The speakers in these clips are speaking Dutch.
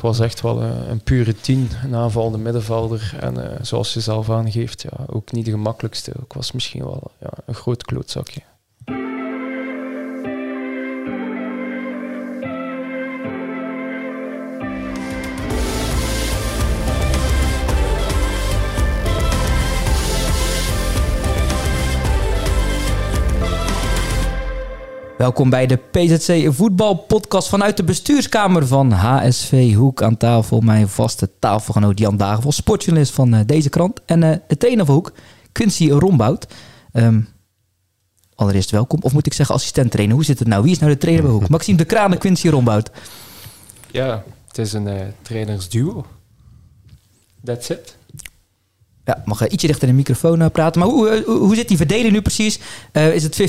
Frank was echt wel een, een pure tien, een aanvallende middenvelder. En zoals je zelf aangeeft, ja, ook niet de gemakkelijkste. Ik was misschien wel ja, een groot klootzakje. Welkom bij de PZC voetbalpodcast vanuit de bestuurskamer van HSV Hoek. Aan tafel mijn vaste tafelgenoot Jan Dagenvos, sportjournalist van uh, deze krant. En uh, de trainer van Hoek, Quincy Rombout. Um, allereerst welkom, of moet ik zeggen assistent trainer? Hoe zit het nou? Wie is nou de trainer bij Hoek? Maxime de Kraan en Quincy Rombout. Ja, het is een uh, trainersduo. That's it. Ja, mag ietsje dichter de microfoon uh, praten. Maar hoe, hoe, hoe, zit die verdeling nu precies? Uh, is het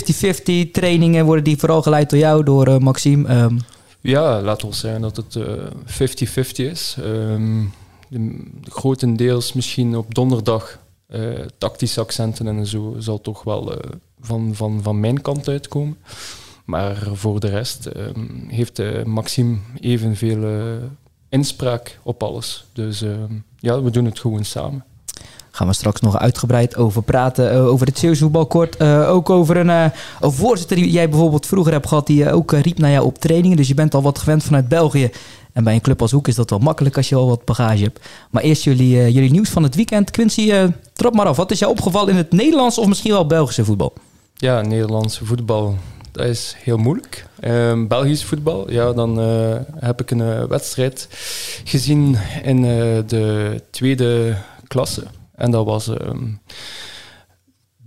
50-50? Trainingen worden die vooral geleid door jou, door uh, Maxime? Um... Ja, laat ons zeggen dat het 50-50 is. De, grotendeels misschien op donderdag tactische accenten en zo zal toch wel van, van, van mijn kant uitkomen. Maar voor de rest um, heeft Maxime evenveel inspraak op alles. Dus ja, we doen het gewoon samen gaan we straks nog uitgebreid over praten. Uh, over het Zeeuwse voetbalkort. Uh, ook over een, uh, een, voorzitter die jij bijvoorbeeld vroeger hebt gehad. Die ook riep naar jou op trainingen. Dus je bent al wat gewend vanuit België. En bij een club als Hoek is dat wel makkelijk als je al wat bagage hebt. Maar eerst jullie, jullie nieuws van het weekend. Quincy, trap maar af. Wat is jou opgevallen in het Nederlands of misschien wel Belgische voetbal? Ja, Nederlandse voetbal. Dat is heel moeilijk. Uh, Belgisch voetbal, ja, dan heb ik een wedstrijd gezien in de tweede klasse. En dat was um,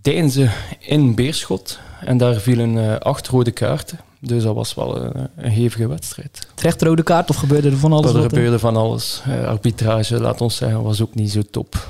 Deinze in Beerschot. En daar vielen uh, acht rode kaarten. Dus dat was wel een, een hevige wedstrijd. Terecht rode kaart of gebeurde er van alles? Er gebeurde van alles. Uh, arbitrage, laat ons zeggen, was ook niet zo top.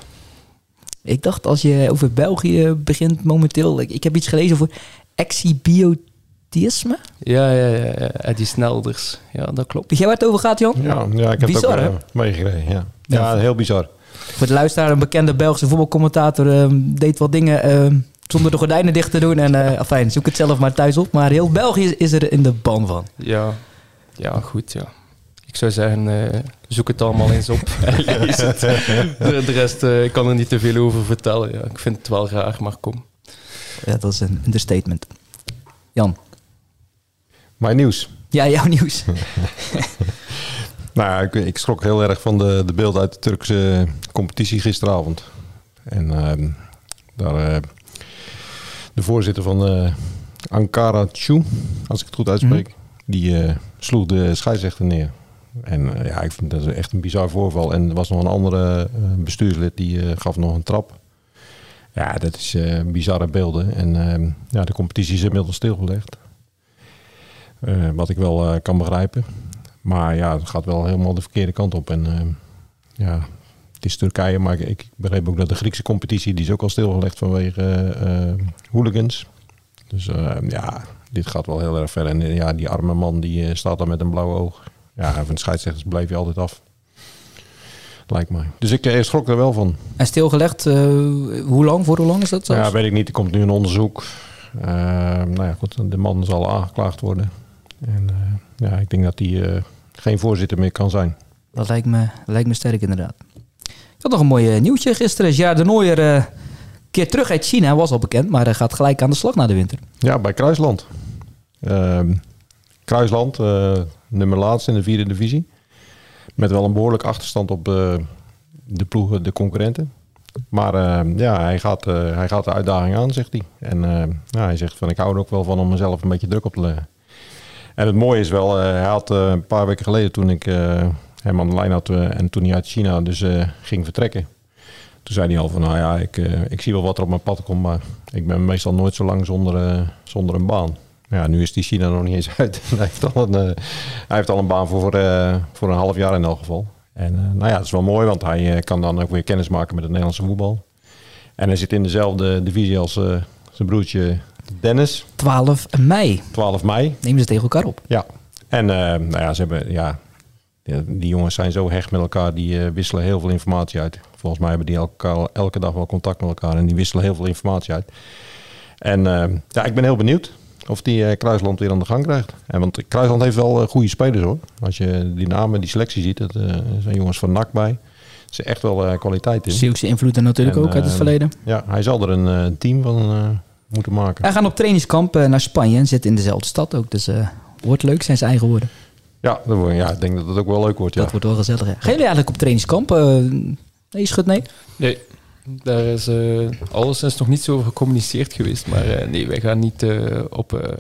Ik dacht, als je over België begint momenteel... Ik, ik heb iets gelezen over exhibiotisme. Ja, ja, ja, ja, Eddie Snelders. Ja, dat klopt. Weet jij waar het over gaat, Jan? Ja, ja ik heb bizar, het ook uh, meegekregen. Ja. Ja, ja, heel bizar. Voor de luisteraar, een bekende Belgische voetbalcommentator uh, deed wat dingen uh, zonder de gordijnen dicht te doen. En uh, afijn, zoek het zelf maar thuis op. Maar heel België is er in de ban van. Ja, ja goed, ja. Ik zou zeggen, zoek het allemaal eens op lees het. De, de rest, ik kan er niet te veel over vertellen. Ja. Ik vind het wel raar, maar kom. Ja, dat is een understatement. Jan. Mijn nieuws. Ja, jouw nieuws. Nou, ik, ik, schrok heel erg van de, de beelden uit de Turkse competitie gisteravond. En uh, daar uh, de voorzitter van uh, Ankara Chu, als ik het goed uitspreek, mm. die uh, sloeg de scheidsrechter neer. En ja, ik vind dat echt een bizar voorval. En er was nog een andere bestuurslid die gaf nog een trap. Ja, dat is bizarre beelden. En ehm, ja, de competitie is inmiddels stilgelegd. wat ik wel kan begrijpen. Maar ja, het gaat wel helemaal de verkeerde kant op. En uh, ja, het is Turkije, maar ik, ik, begreep ook dat de Griekse competitie, die is ook al stilgelegd vanwege uh, hooligans. Dus uh, ja, dit gaat wel heel erg ver. En ja, die arme man die staat daar met een blauw oog. Ja, van de scheidsrechters blijf je altijd af. Lijkt mij. Dus ik schrok er wel van. En stilgelegd, hoe lang? Voor hoe lang is dat zelfs? Ja, weet ik niet. Er komt nu een onderzoek. nou ja, goed, de man zal aangeklaagd worden. En ja, ik denk dat hij geen voorzitter meer kan zijn. Dat lijkt me, lijkt me sterk inderdaad. Ik had nog een mooi nieuwtje gisteren. Ja, de Nooier uh, keer terug uit China, was al bekend, maar uh, gaat gelijk aan de slag na de winter. Ja, bij Kruisland. Uh, Kruisland, uh, nummer laatst in de vierde divisie. Met wel een behoorlijk achterstand op de ploegen, de concurrenten. Maar ja, hij gaat, hij gaat de uitdaging aan, zegt hij. En ja, hij zegt van ik hou er ook wel van om mezelf een beetje druk op te leggen. En het mooie is wel, uh, hij had uh, een paar weken geleden toen ik uh, hem aan de lijn had en toen hij uit China dus ging vertrekken. Toen zei hij al van, nou ja, ik, ik zie wel wat er op mijn pad komt, maar ik ben meestal nooit zo lang zonder, zonder een baan. Ja, nu is die China nog niet eens uit. hij, heeft al een, hij heeft al een baan voor, voor, voor een half jaar in elk geval. En nou ja, dat is wel mooi, want hij kan dan ook weer kennis maken met het Nederlandse voetbal. En hij zit in dezelfde divisie als zijn broertje Dennis. 12 mei. 12 mei. Nemen ze tegen elkaar op. Ja. En uh, nou ja, ze hebben, ja, die jongens zijn zo hecht met elkaar, die uh, wisselen heel veel informatie uit. Volgens mij hebben die elke, elke dag wel contact met elkaar en die wisselen heel veel informatie uit. En uh, ja, ik ben heel benieuwd. of die eh, Kruisland weer aan de gang krijgt. En want Kruisland heeft wel eh, goede spelers hoor. Als je die namen, die selectie ziet, dat eh, zijn jongens van NAC bij. Is echt wel eh, kwaliteit in. Zeeuwse invloed er natuurlijk En, ook uit het eh, verleden. Ja, hij zal er een eh, team van eh, moeten maken. Hij gaat op trainingskamp eh, naar Spanje en zit in dezelfde stad ook. Dus eh, wordt leuk, zijn zijn eigen woorden. Ja, dat wordt- ja, ik denk dat het ook wel leuk wordt. Ja. Dat wordt wel gezellig. hè. Gaan jullie eigenlijk op trainingskamp? Eh, nee, schud nee. Nee, daar is eh alles is nog niet zo over gecommuniceerd geweest. Maar eh, nee, wij gaan niet eh, op eh,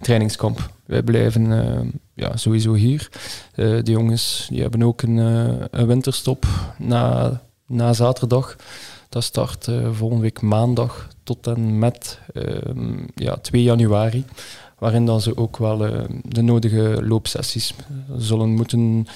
trainingskamp. Wij blijven ja, sowieso hier. Eh, de jongens die hebben ook een, eh, een winterstop na, na zaterdag. Dat start eh, volgende week maandag tot en met ehm, ja, 2 januari. Waarin dan ze ook wel eh, de nodige loopsessies zullen moeten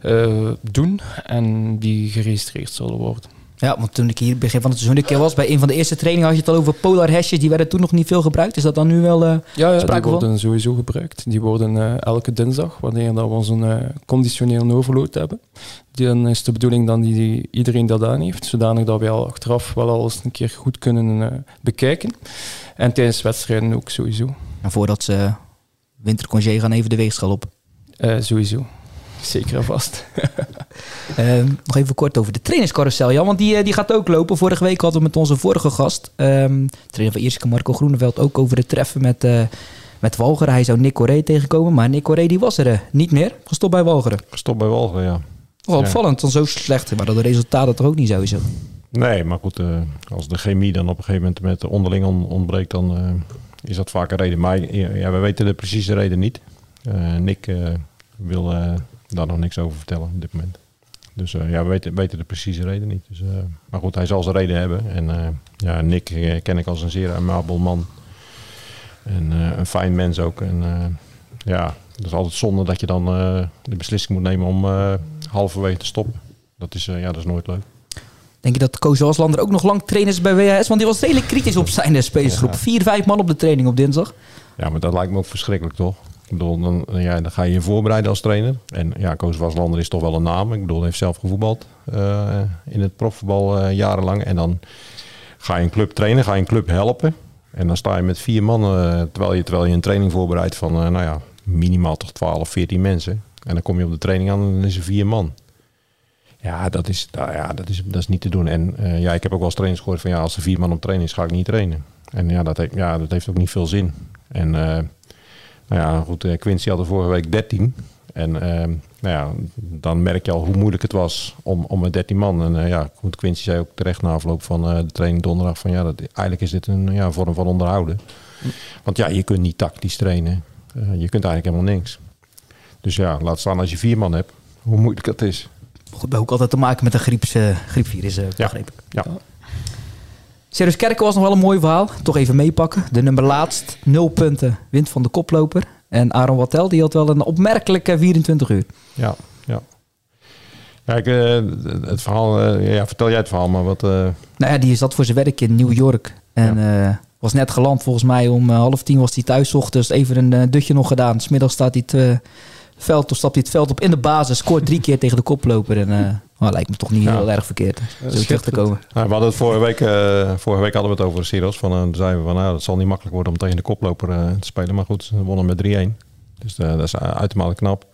eh, doen en die geregistreerd zullen worden. Ja, want toen ik hier begin van het seizoen een keer was, bij een van de eerste trainingen had je het al over polar hashjes. Die werden toen nog niet veel gebruikt. Is dat dan nu wel... eh, Ja, ja die van? worden sowieso gebruikt. Die worden eh, elke dinsdag, wanneer dat we zo'n eh conditioneel overload hebben. Die, dan is de bedoeling dan die iedereen dat aan heeft, zodanig dat wij al achteraf wel alles een keer goed kunnen bekijken. En tijdens wedstrijden ook sowieso. en voordat ze wintercongé gaan, even de weegschaal op. Sowieso. Zeker en vast. Ehm, nog even kort over de trainingscarousel, Jan. Want die, eh, die gaat ook lopen. Vorige week hadden we met onze vorige gast, ehm trainer van Ierseke Marco Groeneveld, ook over het treffen met, eh met Walcheren. Hij zou Nick Coré tegenkomen, maar Nick Coré die was er eh, niet meer. Gestopt bij Walcheren. Stop bij Walgen, ja. Wel opvallend, dan zo slecht. Maar dat de resultaten toch ook niet sowieso. Nee, maar goed, eh, als de chemie dan op een gegeven moment met de onderling on- ontbreekt, dan eh, is dat vaak een reden. Maar ja, we weten de precieze reden niet. Eh, Nick eh, wil eh, daar nog niks over vertellen op dit moment. Dus eh, ja, we weten, weten de precieze reden niet. Dus, eh, maar goed, hij zal zijn reden hebben. En eh, ja, Nick ken ik als een zeer amabel man. En een fijn mens ook. En ja, het is altijd zonde dat je dan de beslissing moet nemen om halverwege te stoppen. Dat is, ja, dat is nooit leuk. Denk je dat Koos Waslander ook nog lang trainer is bij WHS? Want die was redelijk kritisch op zijn spelersgroep. Ja. Vier, vijf man op de training op dinsdag. Ja, maar dat lijkt me ook verschrikkelijk, toch? Ik bedoel, dan, ja, dan ga je je voorbereiden als trainer. En ja, Koos Waslander is toch wel een naam. Ik bedoel, hij heeft zelf gevoetbald eh, in het profvoetbal eh, jarenlang. En dan ga je een club trainen, ga je een club helpen. En dan sta je met vier man, eh, terwijl, je, terwijl je een training voorbereidt van, nou ja, minimaal toch 12, 14 mensen. En dan kom je op de training aan en dan is er vier man. Ja, dat is, nou ja, dat is, dat is niet te doen. En ja, ik heb ook wel eens trainers gehoord van ja, als er vier man op training is, ga ik niet trainen. En ja, dat, heeft, ja, dat heeft ook niet veel zin. En nou ja, goed, eh, Quincy had er vorige week 13. En ehm, nou ja, dan merk je al hoe moeilijk het was om, om met 13 man. En eh, ja, goed, Quincy zei ook terecht na afloop van eh, de training donderdag van ja, dat, eigenlijk is dit een ja, vorm van onderhouden. Want ja, je kunt niet tactisch trainen. Je kunt eigenlijk helemaal niks. Dus ja, laat staan als je vier man hebt, hoe moeilijk het is. Goed, ook altijd te maken met een grieps, eh, griepvirus, begreep ik. Ja. Serieus Kerken was nog wel een mooi verhaal. Toch even meepakken. De nummer laatst, nul punten, wint van de koploper. En Aaron Wattel, die had wel een opmerkelijke 24 uur. Ja, ja. Kijk, eh, het verhaal, eh, ja, vertel jij het verhaal maar wat. eh, Nou ja, die zat voor zijn werk in New York. En was net geland volgens mij. Om half tien was hij thuis. Ochtends even een dutje nog gedaan. Smiddags staat hij het eh, veld, of stapt hij het veld op in de basis. Scoort drie keer tegen de koploper. En eh oh, lijkt me toch niet Ja. heel erg verkeerd. Zo terug te komen. nou, we hadden het vorige week, eh, vorige week hadden we het over Siros. Van, toen zeiden we van, nou, het zal niet makkelijk worden om tegen de koploper eh, te spelen. Maar goed, ze wonnen met 3-1. Dus eh, dat is uitermate knap.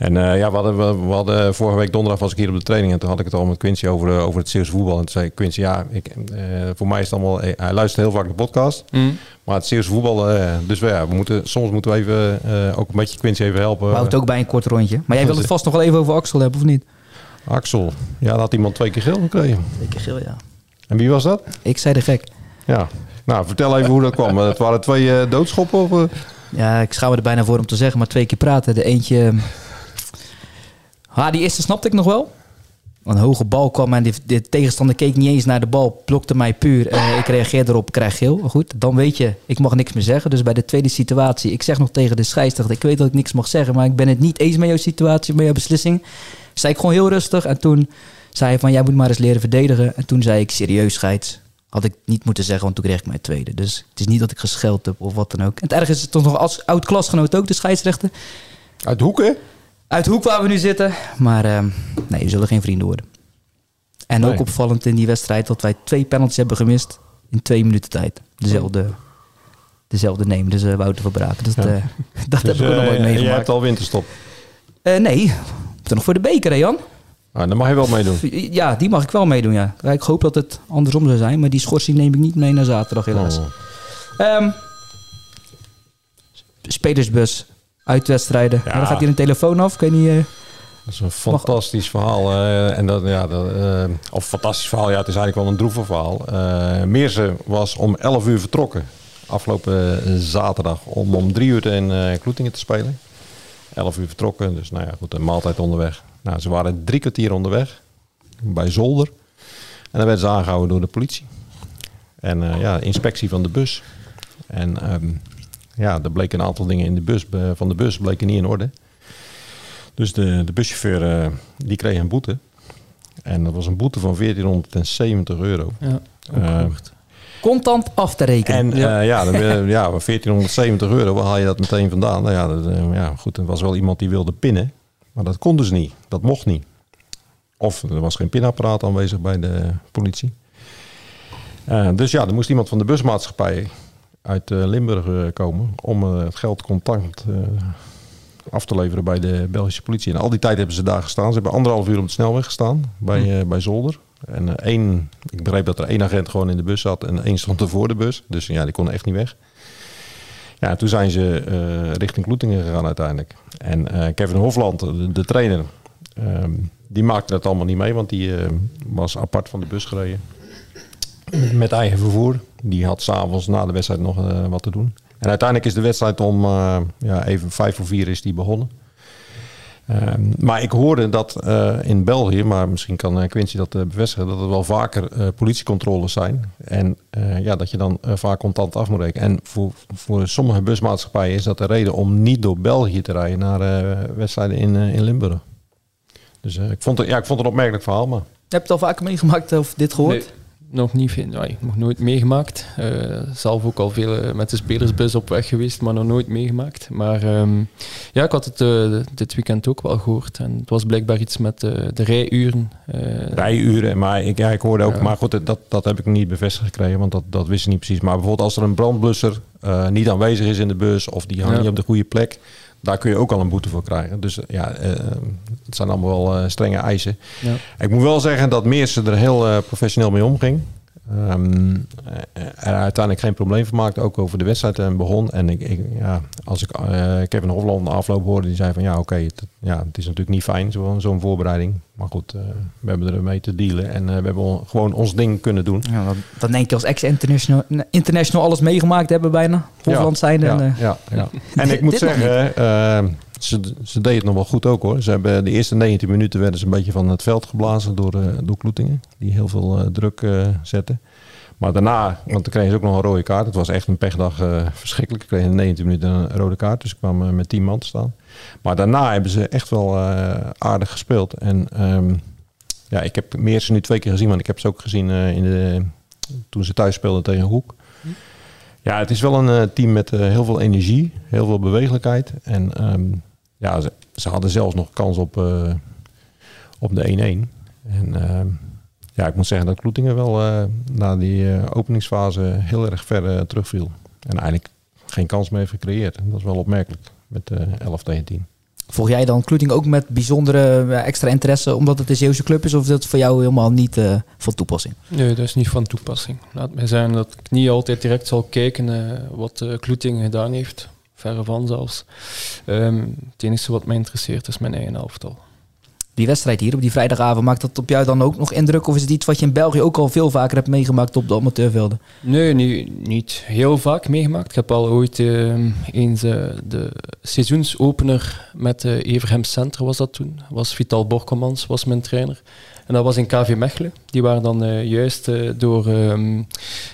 En eh, ja, we hadden, we, we hadden vorige week donderdag was ik hier op de training. En toen had ik het al met Quincy over, eh, over het Zeeuwse voetbal. En toen zei Quincy, ja, ik, eh, voor mij is het allemaal... eh, hij luistert heel vaak de podcast. Mm. Maar het Zeeuwse voetbal, eh, dus we, ja, we moeten, soms moeten we even, eh, ook een beetje Quincy even helpen. We het ook bij een kort rondje. Maar jij wil het vast nog wel even over Axel hebben, of niet? Axel, ja, daar had iemand twee keer geel gekregen. Zeker geel, ja. En wie was dat? Ik zei de gek. Ja, nou, vertel even hoe dat kwam. Het waren twee eh, doodschoppen? Of, eh? Ja, ik schaam me er bijna voor om te zeggen, maar twee keer praten. De eentje... Ha, die eerste snapte ik nog wel. Een hoge bal kwam en de, de tegenstander keek niet eens naar de bal. Blokte mij puur. Ik reageer erop, krijg geel. Goed, dan weet je, ik mag niks meer zeggen. Dus bij de tweede situatie, ik zeg nog tegen de scheidsrechter... ik weet dat ik niks mag zeggen, maar ik ben het niet eens met jouw situatie, met jouw beslissing. Zei ik gewoon heel rustig. En toen zei hij van, jij moet maar eens leren verdedigen. En toen zei ik, serieus scheids. Had ik niet moeten zeggen, want toen kreeg ik mijn tweede. Dus het is niet dat ik gescheld heb of wat dan ook. En het erg is het toch nog als oud-klasgenoot ook, de scheidsrechter. Uit Hoeken? Uit de hoek waar we nu zitten. Maar ehm, nee, we zullen geen vrienden worden. En ook opvallend in die wedstrijd dat wij twee penalties hebben gemist in twee minuten tijd. Dezelfde. dezelfde nemen. Dus eh, Wouter van Braken. Dus, Ja. eh, dat heb ik nog eh, nooit jij meegemaakt. hebt al winterstop. Eh, nee, moeten nog voor de beker, hè Jan? Ah, dan mag je wel meedoen. Ja, die mag ik wel meedoen, ja. Ik hoop dat het andersom zou zijn, maar die schorsing neem ik niet mee naar zaterdag helaas. Oh. Ehm, spelersbus, uitwedstrijden. Ja. Dan gaat hier een telefoon af. Ik weet niet... eh, Dat is een fantastisch verhaal. eh, en dat, ja, dat, eh, of fantastisch verhaal, ja, het is eigenlijk wel een droevig verhaal. Eh Meersen was om 11 uur vertrokken. Afgelopen zaterdag om om drie uur in Kloetingen te spelen. 11 uur vertrokken, dus nou ja, goed, een maaltijd onderweg. Nou, ze waren drie kwartier onderweg bij Zolder. En dan werden ze aangehouden door de politie. En ja, inspectie van de bus. En ehm, ja, er bleken een aantal dingen in de bus, eh, van de bus bleken niet in orde. Dus de, de buschauffeur eh, die kreeg een boete. En dat was een boete van 1470 euro. Ja, Eh, contant af te rekenen. En Ja. ja, ja, dan, ja 1470 euro, waar haal je dat meteen vandaan? Nou ja, dat, ja, goed, er was wel iemand die wilde pinnen. Maar dat kon dus niet. Dat mocht niet. Of er was geen pinapparaat aanwezig bij de politie. Dus ja, er moest iemand van de busmaatschappij uit eh, Limburg eh, komen om eh, het geld contant af te leveren bij de Belgische politie. En al die tijd hebben ze daar gestaan. Ze hebben anderhalf uur op de snelweg gestaan bij, eh, bij Zolder. En één, ik begreep dat er één agent gewoon in de bus zat en één stond er voor de bus. Dus ja, die kon echt niet weg. Ja, toen zijn ze richting Kloetingen gegaan uiteindelijk. En Kevin Hofland, de, de trainer, ehm, die maakte dat allemaal niet mee, want die was apart van de bus gereden. Met eigen vervoer. Die had s'avonds na de wedstrijd nog eh, wat te doen. En uiteindelijk is de wedstrijd om eh, ja, even vijf voor vier is die begonnen. Ehm, maar ik hoorde dat eh, in België, maar misschien kan Quincy dat bevestigen, dat er wel vaker eh, politiecontroles zijn. En eh, ja, dat je dan vaak contant af moet rekenen. En voor, voor sommige busmaatschappijen is dat de reden om niet door België te rijden naar eh, wedstrijden in, in Limburg. Dus eh, ik, vond het, ja, ik vond het een opmerkelijk verhaal, maar Heb je het al vaker meegemaakt of dit gehoord? Nee, nog niet veel. Nog nooit meegemaakt. Eh, zelf ook al veel eh, met de spelersbus op weg geweest, maar nog nooit meegemaakt. Maar ehm, ja, ik had het eh, dit weekend ook wel gehoord. En het was blijkbaar iets met de rijuren. rijuren. Maar ik, ja, ik hoorde ook, maar goed, dat, dat heb ik niet bevestigd gekregen, want dat, dat wist ik niet precies. Maar bijvoorbeeld als er een brandblusser niet aanwezig is in de bus of die hangt niet op de goede plek, daar kun je ook al een boete voor krijgen. Dus eh, ja, eh, het zijn allemaal wel eh, strenge eisen. ja. Ik moet wel zeggen dat Meersen er heel professioneel mee omging. Ehm, eh, er uiteindelijk geen probleem van maakte, ook over de wedstrijd en begon. En ik, ik, ja, als ik eh, Kevin Hofland de afloop hoorde, die zei van ja, oké, het, ja, het is natuurlijk niet fijn, zo- zo'n voorbereiding. Maar goed, eh, we hebben ermee te dealen en eh, we hebben on- gewoon ons ding kunnen doen. Ja, dan, dan denk je als ex-international international alles meegemaakt hebben bijna. Hofland zijn. Ja, en, eh, ja, ja. En ik moet zeggen, eh, ze, ze deed het nog wel goed ook hoor. Ze hebben de eerste 19 minuten werden ze een beetje van het veld geblazen door, eh, door Kloetingen. Die heel veel eh, druk eh zetten. Maar daarna, want dan kregen ze ook nog een rode kaart. Het was echt een pechdag verschrikkelijk. Ik kreeg in 19 minuten een rode kaart. Dus ik kwam met 10 man te staan. Maar daarna hebben ze echt wel aardig gespeeld. En ehm, ja, ik heb Meersen nu twee keer gezien. Want ik heb ze ook gezien in de, toen ze thuis speelden tegen Hoek. Ja, het is wel een team met heel veel energie, heel veel bewegelijkheid. En ehm, ja, ze, ze hadden zelfs nog kans op, eh, op de 1-1. En ehm, ja, ik moet zeggen dat Kloetingen wel eh, na die eh, openingsfase heel erg ver terugviel. En eigenlijk geen kans meer heeft gecreëerd. En dat is wel opmerkelijk met eh 11 tegen 10. Volg jij dan Kloeting ook met bijzondere extra interesse omdat het een Zeeuwse club is? Of is dat voor jou helemaal niet eh, van toepassing? Nee, dat is niet van toepassing. Laat mij zeggen dat ik niet altijd direct zal kijken wat uh, Kloeting gedaan heeft. Verre van zelfs. Ehm, het enige wat mij interesseert is mijn eigen elftal. Die wedstrijd hier op die vrijdagavond, maakt dat op jou dan ook nog indruk? Of is het iets wat je in België ook al veel vaker hebt meegemaakt op de amateurvelden? Nee, niet, niet heel vaak meegemaakt. Ik heb al ooit uh, eens uh, de seizoensopener met uh, Everhem Center was dat toen. Was Vital Borkomans was mijn trainer. En dat was in KV Mechelen. Die waren dan uh, juist uh, door um,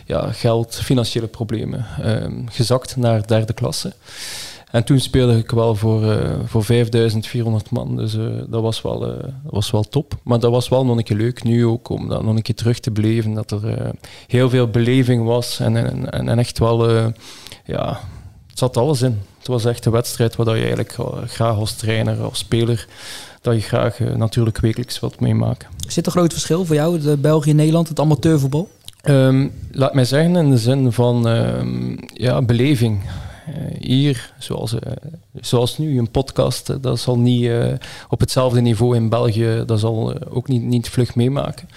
ja, geld, financiële problemen um, gezakt naar derde klasse. En toen speelde ik wel voor, uh, voor 5400 man. Dus dat, was wel, uh, was wel top. Maar dat was wel nog een keer leuk nu ook om dat nog een keer terug te beleven. Dat er heel veel beleving was. En, en, en echt wel, ja, het zat alles in. Het was echt een wedstrijd waar je eigenlijk graag als trainer of speler, dat je graag natuurlijk wekelijks wilt meemaken. Zit er groot verschil voor jou, de België en Nederland, het amateurvoetbal? Ehm, laat mij zeggen in de zin van ehm, ja, beleving. Eh, hier, zoals, eh, zoals nu, een podcast, eh, dat zal niet eh, op hetzelfde niveau in België, dat zal eh, ook niet, niet vlug meemaken.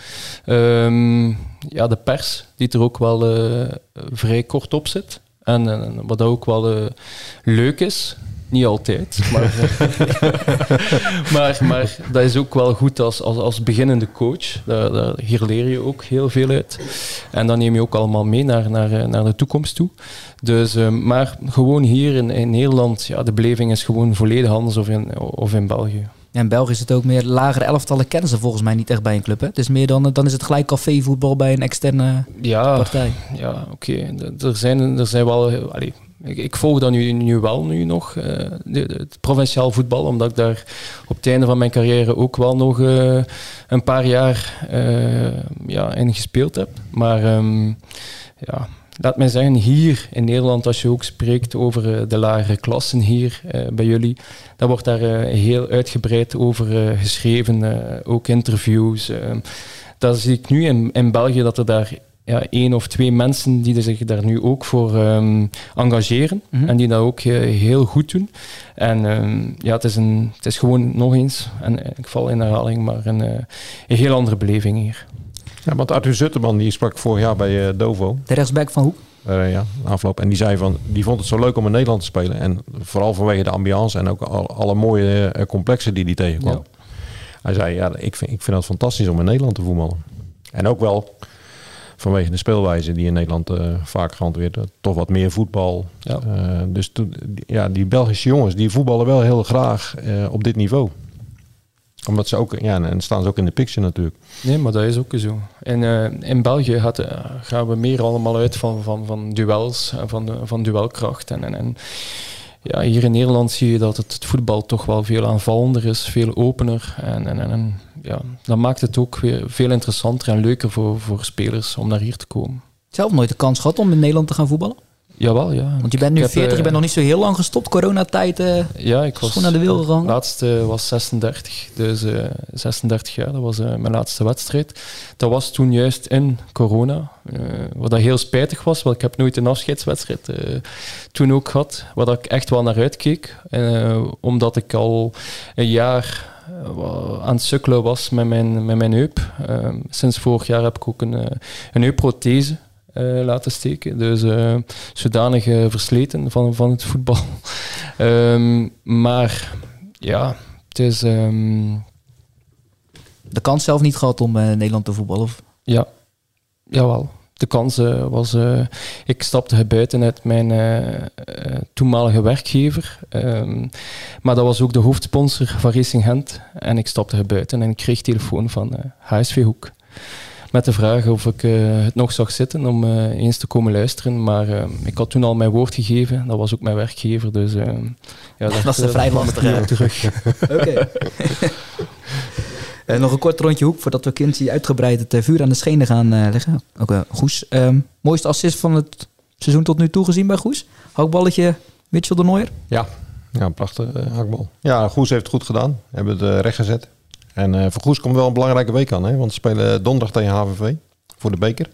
Ehm, ja, de pers, die er ook wel eh, vrij kort op zit. En eh, wat ook wel eh, leuk is, niet altijd, maar, maar, maar dat is ook wel goed als, als, als beginnende coach. Daar, daar, hier leer je ook heel veel uit. En dat neem je ook allemaal mee naar, naar, eh, naar de toekomst toe. Dus, eh, maar gewoon hier in, in Nederland, ja, de beleving is gewoon volledig anders of in, of in België. Ja, in België is het ook meer lagere elftallen kennen ze volgens mij niet echt bij een club. Hè? Het is meer dan, dan is het gelijk cafévoetbal bij een externe Ja, partij. ja oké. Er zijn, er zijn wel... allee, ik, volg dat nu, wel nu nog, eh, het provinciaal voetbal, omdat ik daar op het einde van mijn carrière ook wel nog eh, een paar jaar eh, ja, in gespeeld heb. Maar ehm, ja, laat mij zeggen, hier in Nederland, als je ook spreekt over de lagere klassen hier bij jullie, dan wordt daar heel uitgebreid over geschreven, ook interviews. eh. dat zie ik nu in, in België, dat er daar ja, één of twee mensen die zich daar nu ook voor ehm, engageren Mhm. en die dat ook eh, heel goed doen. En ehm, ja, het is, een, het is gewoon nog eens, en ik val in herhaling, maar een, eh, een heel andere beleving hier. Ja, want Arthur Zutterman die sprak vorig jaar bij eh, Dovo. De rechtsback van Hoek. Eh, ja, afloop. En die zei van, die vond het zo leuk om in Nederland te spelen. En vooral vanwege de ambiance en ook al- alle mooie complexen die hij tegenkwam. Hij zei, ja, ik vind, ik vind het fantastisch om in Nederland te voetballen. En ook wel vanwege de speelwijze die in Nederland eh, vaak gehanteerd wordt. Toch wat meer voetbal. Ja. Eh, dus toen, ja, die Belgische jongens, die voetballen wel heel graag eh, op dit niveau. Omdat ze ook, ja, en staan ze ook in de picture natuurlijk. Nee, maar dat is ook zo. En eh, in België eh, gaan we meer allemaal uit van, van, van duels, en van, van duelkracht. En, en, en ja, hier in Nederland zie je dat het, het voetbal toch wel veel aanvallender is, veel opener. En, en, en, en ja, dat maakt het ook weer veel interessanter en leuker voor, voor spelers om naar hier te komen. Zelf nooit de kans gehad om in Nederland te gaan voetballen? Jawel, ja. Want je bent nu Ik heb, 40, je eh, bent nog niet zo heel lang gestopt. Coronatijd. eh Ja, ik was Gewoon naar de wil gegaan? laatste was 36, dus eh 36 jaar. Dat was eh, mijn laatste wedstrijd. Dat was toen juist in corona, eh, wat dat heel spijtig was, want ik heb nooit een afscheidswedstrijd eh, toen ook gehad, waar ik echt wel naar uitkeek, eh, omdat ik al een jaar eh, aan het sukkelen was met mijn, met mijn heup. Eh, sinds vorig jaar heb ik ook een, eh, een heupprothese eh, laten steken. Dus eh, zodanig eh, versleten van, van het voetbal. Ehm, maar ja, het is. ehm, de kans zelf niet gehad om eh, Nederland te voetballen. Of? ja, jawel. De kans was. eh, ik stapte buiten uit mijn eh, eh, toenmalige werkgever. Ehm, maar dat was ook de hoofdsponsor van Racing Gent. En ik stapte buiten en ik kreeg telefoon van HSV Hoek. Met de vraag of ik het nog zag zitten om eens te komen luisteren. Maar eh, ik had toen al mijn woord gegeven. Dat was ook mijn werkgever. Dus eh, ja, Dat is vrij kwam lastig, ik niet ja. op terug. Oké. Eh, nog een kort rondje hoek voordat we Quincy uitgebreid het eh, vuur aan de schenen gaan eh, leggen. Ook Goes. ehm, mooiste assist van het seizoen tot nu toe gezien bij Goes? Hakballetje Mitchell de Nooier. Ja, ja een prachtige hakbal. Ja, Goes heeft het goed gedaan. Hebben het recht gezet. En eh voor Goes komt wel een belangrijke week aan. Hè? Want ze spelen donderdag tegen HVV voor de beker.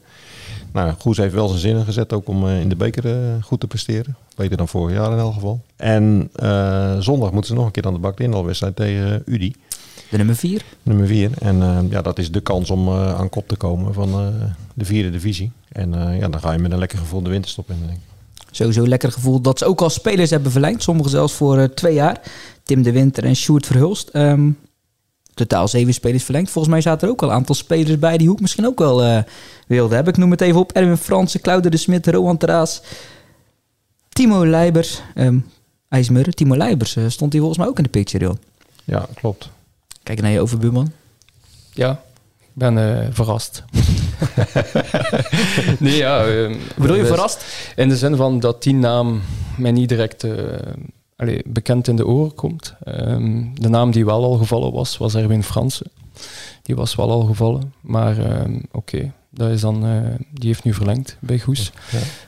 Nou, Goes heeft wel zijn zinnen gezet ook om eh, in de beker eh, goed te presteren. Beter dan vorig jaar in elk geval. En eh, zondag moeten ze nog een keer aan de bak in de wedstrijd tegen UDI. De nummer 4. Nummer 4. En eh, ja, dat is de kans om eh, aan kop te komen van eh, de vierde divisie. En ja, dan ga je met een lekker gevoel de winterstop in. Denk ik. Sowieso lekker gevoel dat ze ook al spelers hebben verlengd. Sommigen zelfs voor twee jaar. Tim de Winter en Sjoerd Verhulst. Ehm, totaal zeven spelers verlengd. Volgens mij zaten er ook al een aantal spelers bij die Hoek misschien ook wel wilde hebben. Ik noem het even op. Erwin Fransen, Claude de Smit, Rowan Traas, Timo Leibers. ehm IJsmurren, Timo Leibers stond hier volgens mij ook in de picture, joh. Ja, klopt. Kijk naar je overbuurman. Ja, ik ben eh, verrast. nee, ja. ehm, Bedoel je dus verrast? In de zin van dat die naam mij niet direct eh, bekend in de oren komt. Ehm, de naam die wel al gevallen was, was Erwin Fransen. Die was wel al gevallen, maar ehm, oké. Dat is dan, eh, die heeft nu verlengd bij Goes.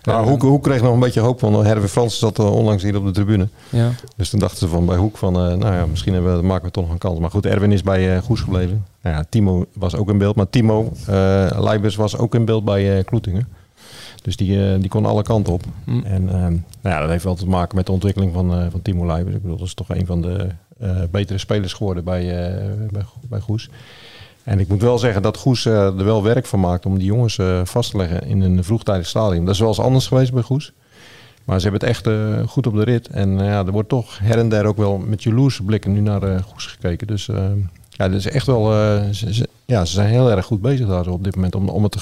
Nou, Ehm, Hoek, Hoek kreeg nog een beetje hoop, want Herve Frans zat eh, onlangs hier op de tribune. Ja, Dus toen dachten ze van bij Hoek van, eh, nou ja, misschien hebben we, maken we toch nog een kans. Maar goed, Erwin is bij eh Goes gebleven. nou ja, Timo was ook in beeld, maar Timo uh, Leibers was ook in beeld bij uh, Kloetingen. Dus die, uh, die kon alle kanten op. Mm. En nou ja, dat heeft wel te maken met de ontwikkeling van, van Timo Leibers. Ik bedoel, dat is toch een van de betere spelers geworden bij, bij, bij Goes. En ik moet wel zeggen dat Goes er wel werk van maakt om die jongens vast te leggen in een vroegtijdig stadium. Dat is wel eens anders geweest bij Goes. Maar ze hebben het echt uh, goed op de rit. En ja, er wordt toch her en der ook wel met jaloerse blikken nu naar uh, Goes gekeken. Dus ja, dat is echt wel. Ze, ze, ja, ze zijn heel erg goed bezig daar op dit moment om, om het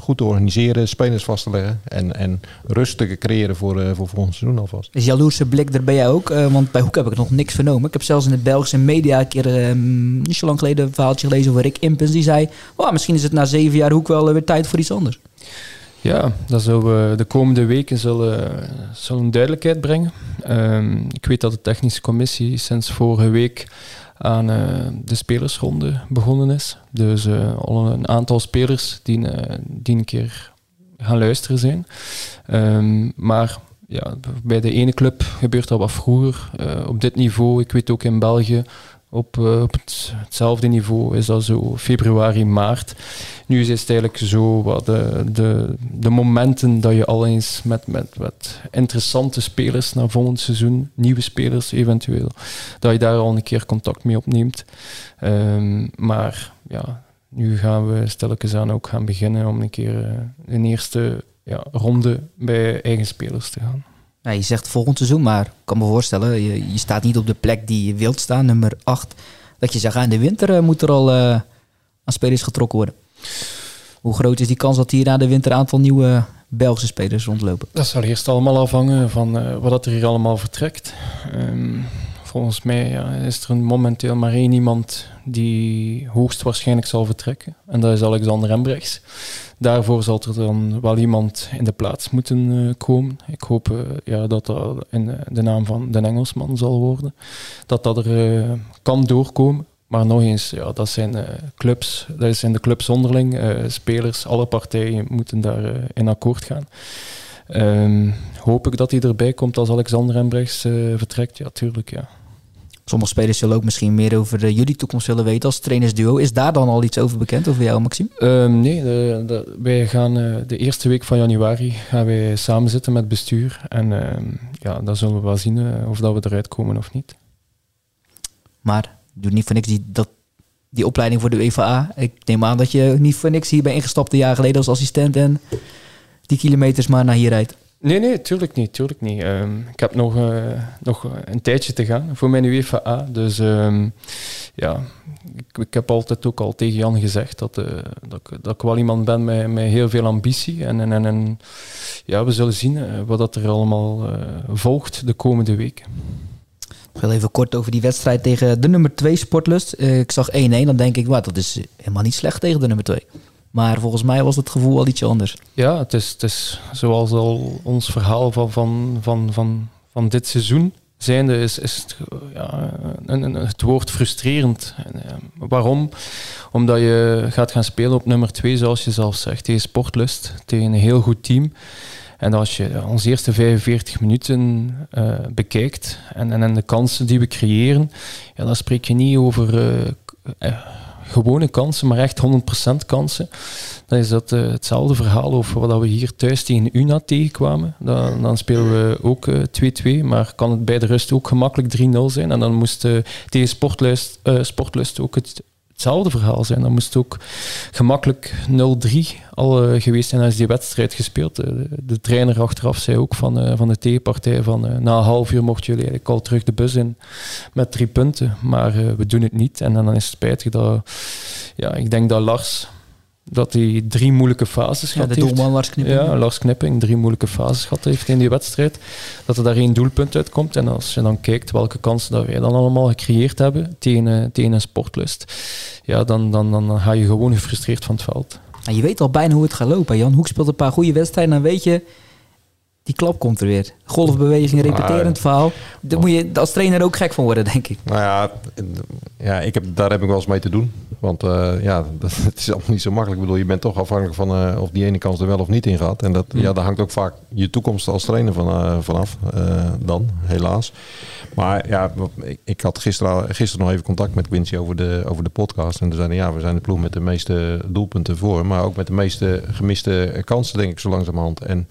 goed te organiseren, spelers vast te leggen en, en rust te creëren voor, voor volgend seizoen alvast. Is jaloerse blik er bij jou ook? want bij Hoek heb ik nog niks vernomen. Ik heb zelfs in de Belgische media een keer niet zo lang geleden een verhaaltje gelezen over Rick Impens. Die zei: oh, misschien is het na zeven jaar Hoek wel weer tijd voor iets anders. Ja, dat zullen we de komende weken zullen, zullen duidelijkheid brengen. Um, ik weet dat de technische commissie sinds vorige week aan uh, de spelersronde begonnen is. Dus uh, al een aantal spelers die, uh, die een keer gaan luisteren zijn. Um, maar ja, bij de ene club gebeurt dat wat vroeger. op dit niveau, ik weet ook in België, op, het, hetzelfde niveau is dat zo februari, maart. Nu is het eigenlijk zo wat de, de, momenten dat je al eens met, met, met interessante spelers naar volgend seizoen, nieuwe spelers eventueel, dat je daar al een keer contact mee opneemt. Um, maar ja, nu gaan we stilletjes aan ook gaan beginnen om een keer uh, een eerste ja, ronde bij eigen spelers te gaan. Nou, je zegt volgend seizoen, maar ik kan me voorstellen, je, je staat niet op de plek die je wilt staan, nummer 8. Dat je zegt, in de winter uh, moet er al uh, aan spelers getrokken worden. Hoe groot is die kans dat hier na de winter een aantal nieuwe Belgische spelers rondlopen? Dat zal eerst allemaal afhangen van uh, wat er hier allemaal vertrekt. Um, volgens mij is er momenteel maar één iemand die hoogstwaarschijnlijk zal vertrekken. En dat is Alexander Embrechts. Daarvoor zal er dan wel iemand in de plaats moeten uh, komen. Ik hoop uh, ja, dat dat in de naam van de Engelsman zal worden. Dat dat er kan doorkomen. Maar nog eens, ja, dat zijn clubs, dat zijn de clubs onderling. spelers, alle partijen moeten daar in akkoord gaan. Um, hoop ik dat hij erbij komt als Alexander Embrechts vertrekt? Ja, tuurlijk, ja. Sommige spelers zullen ook misschien meer over de, jullie toekomst willen weten als trainersduo. Is daar dan al iets over bekend over jou, Maxime? Um, nee, de, de, wij gaan uh, de eerste week van januari gaan wij samen zitten met bestuur. En uh, ja, dan zullen we wel zien uh, of dat we eruit komen of niet. Maar doe niet voor niks die, dat, die opleiding voor de UvA. Ik neem aan dat je niet voor niks hier bent ingestapt een jaar geleden als assistent en die kilometers maar naar hier rijdt. Nee, nee, tuurlijk niet. Tuurlijk niet. Um, ik heb nog, uh, nog een tijdje te gaan voor mijn UEFA. Dus um, ja, ik, ik, heb altijd ook al tegen Jan gezegd dat, uh, dat, dat ik wel iemand ben met, met heel veel ambitie. En, en, en ja, we zullen zien uh, wat dat er allemaal volgt de komende weken. Nog even kort over die wedstrijd tegen de nummer 2 Sportlust. ik zag 1-1, dan denk ik, wat, dat is helemaal niet slecht tegen de nummer 2. Maar volgens mij was het gevoel al iets anders. Ja, het is, het is zoals al ons verhaal van, van, van, van, van dit seizoen zijnde is, is het, ja, het woord frustrerend. En, ja, waarom? Omdat je gaat gaan spelen op nummer 2, zoals je zelf zegt, tegen Sportlust, tegen een heel goed team. En als je onze eerste 45 minuten uh, bekijkt en, en, en, de kansen die we creëren, ja, dan spreek je niet over uh, gewone kansen, maar echt 100% kansen. Dan is dat uh, hetzelfde verhaal over wat we hier thuis tegen UNA tegenkwamen. Dan, dan spelen we ook 2-2, uh, maar kan het bij de rust ook gemakkelijk 3-0 zijn. En dan moest uh, tegen Sportlust, Sportlust ook het, hetzelfde verhaal zijn. Dan moest ook gemakkelijk 0-3 al geweest zijn als die wedstrijd gespeeld. De, de trainer achteraf zei ook van, van de tegenpartij van na een half uur mochten jullie al terug de bus in met drie punten. Maar we doen het niet. En dan is het spijtig dat, ja, ik denk dat Lars dat hij drie moeilijke fases ja, gehad de heeft. doelman Lars Knipping. Ja, Lars Knipping drie moeilijke fases gehad heeft in die wedstrijd. Dat er daar één doelpunt uitkomt. En als je dan kijkt welke kansen dat wij dan allemaal gecreëerd hebben tegen, tegen een sportlust, ja, dan, dan, dan ga je gewoon gefrustreerd van het veld. En je weet al bijna hoe het gaat lopen. Jan Hoek speelt een paar goede wedstrijden. Dan weet je, Die klap komt er weer. Golfbeweging, repeterend verhaal. Daar moet je als trainer ook gek van worden, denk ik. Nou ja, ja ik heb, daar heb ik wel eens mee te doen. Want uh, ja, dat, het is allemaal niet zo makkelijk. Ik bedoel, je bent toch afhankelijk van uh, of die ene kans er wel of niet in gaat. En dat, mm. ja, daar hangt ook vaak je toekomst als trainer van, uh, vanaf. dan, helaas. Maar ja, ik, ik, had gisteren, gisteren nog even contact met Quincy over de, over de podcast. En toen zeiden ja, we zijn de ploeg met de meeste doelpunten voor. Maar ook met de meeste gemiste kansen, denk ik, zo langzamerhand. En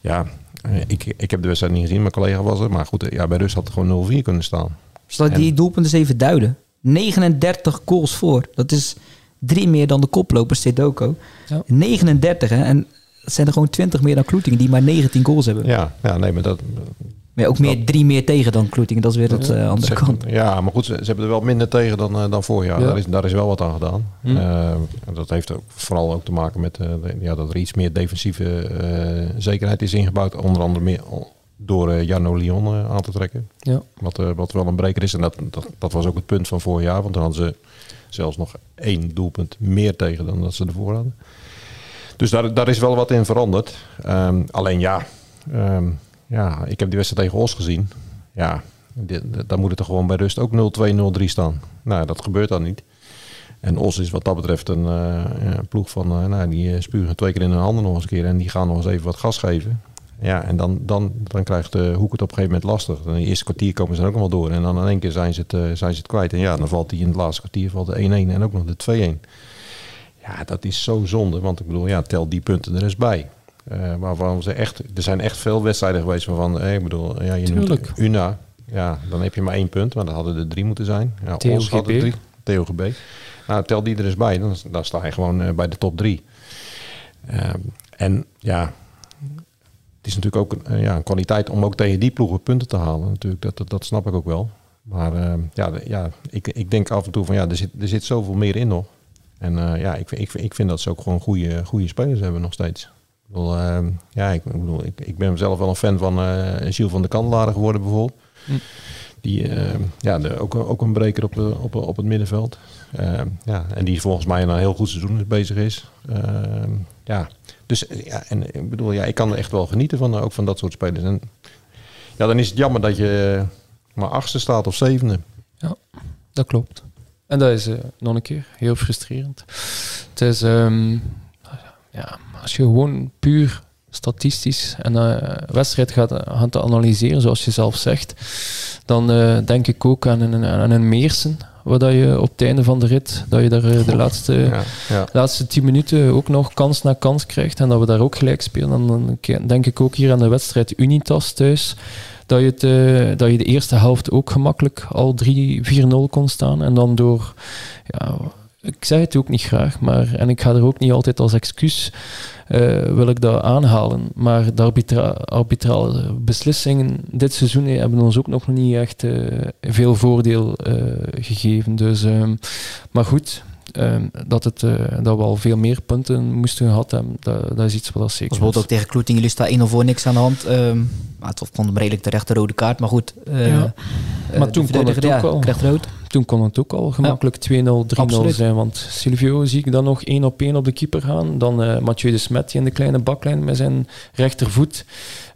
ja, ik, ik heb de wedstrijd niet gezien, mijn collega was er. Maar goed, ja, bij Rust had het gewoon 0-4 kunnen staan. Zal ik die doelpunten eens even duiden? 39 goals voor. Dat is drie meer dan de koploper Sedoko. Ja. 39 hè? En het zijn er gewoon 20 meer dan Kloetingen die maar 19 goals hebben. Ja, ja nee, maar dat... Maar ook meer, drie meer tegen dan Kloetingen. Dat is weer de uh, andere kant. Ja, maar goed, ze, ze, hebben er wel minder tegen dan, uh, dan voorjaar. Ja. Daar, is, daar is wel wat aan gedaan. Hm. Uh, dat heeft ook vooral ook te maken met ja, dat er iets meer defensieve zekerheid is ingebouwd. Onder andere meer door Jarno Lyon aan te trekken. Ja. Wat, wat wel een breker is. En dat, dat, dat, was ook het punt van vorig jaar. Want dan hadden ze zelfs nog één doelpunt meer tegen dan dat ze ervoor hadden. Dus daar, daar is wel wat in veranderd. Um, alleen ja, um, ja, ik heb die wedstrijd tegen Os gezien. Ja, dan moet het er gewoon bij rust ook 0-2, 0-3 staan. Nou, dat gebeurt dan niet. En Os is wat dat betreft een uh, ploeg van, uh, nou, die spugen twee keer in hun handen nog eens een keer. En die gaan nog eens even wat gas geven. Ja, en dan, dan, dan krijgt de Hoek het op een gegeven moment lastig. In het eerste kwartier komen ze er ook wel door. En dan in één keer zijn ze het, zijn ze het kwijt. En ja, dan valt hij in het laatste kwartier valt de 1-1 en ook nog de 2-1. Ja, dat is zo zonde. Want ik bedoel, ja, tel die punten er eens bij. Uh, waarvan ze echt, er zijn echt veel wedstrijden geweest waarvan, eh, ik bedoel, ja, je noemt Una. Ja, dan heb je maar één punt, maar dan hadden er drie moeten zijn. Ja, TOGB. Had er drie. TOGB. Nou, tel die er eens bij, dan, dan sta je gewoon uh, bij de top drie. Uh, en ja, is natuurlijk ook een, ja, een kwaliteit om ook tegen die ploegen punten te halen. Natuurlijk, dat, dat, dat snap ik ook wel. Maar uh, ja, ja ik, ik denk af en toe van ja, er zit, er zit zoveel meer in nog. En ja, ik, ik, ik vind dat ze ook gewoon goede, goede spelers hebben nog steeds. Ik bedoel, uh, ja, ik, bedoel, ik, ik ben zelf wel een fan van Gilles van de Kandelaar geworden bijvoorbeeld. Hm. Die, ja, de, ook, ook een breker op, op, op het middenveld. ja, en die volgens mij een heel goed seizoen bezig is. ja, dus eh, ja, en ik bedoel, ja, ik kan er echt wel genieten van, eh, ook van dat soort spelers. En ja, dan is het jammer dat je maar achtste staat of zevende. Ja, dat klopt. En dat is uh, nog een keer heel frustrerend. Het is, um, ja, als je gewoon puur statistisch een uh, wedstrijd gaat, gaat analyseren, zoals je zelf zegt, dan uh, denk ik ook aan een, aan een Meersen, waar dat je op het einde van de rit, dat je daar eh, de laatste, ja, ja. laatste tien minuten ook nog kans na kans krijgt en dat we daar ook gelijk spelen. En dan denk ik ook hier aan de wedstrijd Unitas thuis, dat je, het, dat je de eerste helft ook gemakkelijk al 3-4-0 kon staan. En dan door, ja, ik zeg het ook niet graag, maar en ik ga er ook niet altijd als excuus uh, wil ik dat aanhalen. Maar de arbitra arbitrale beslissingen dit seizoen hebben ons ook nog niet echt uh, veel voordeel uh, gegeven. Dus, um, maar goed, um, dat, het, dat we al veel meer punten moesten gehad hebben, dat, dat is iets wat dat zeker Bijvoorbeeld ook tegen Kloeting, jullie staan 1 of voor niks aan de hand. Um, maar het vond hem redelijk terecht de rode kaart, maar goed. Ja. maar toen kon het ook al. Krijgt rood toen kon het ook al gemakkelijk ja. 2-0, 3-0 zijn. Want Silvio zie ik dan nog één op één op de keeper gaan. Dan uh, Mathieu de Smet die in de kleine baklijn met zijn rechtervoet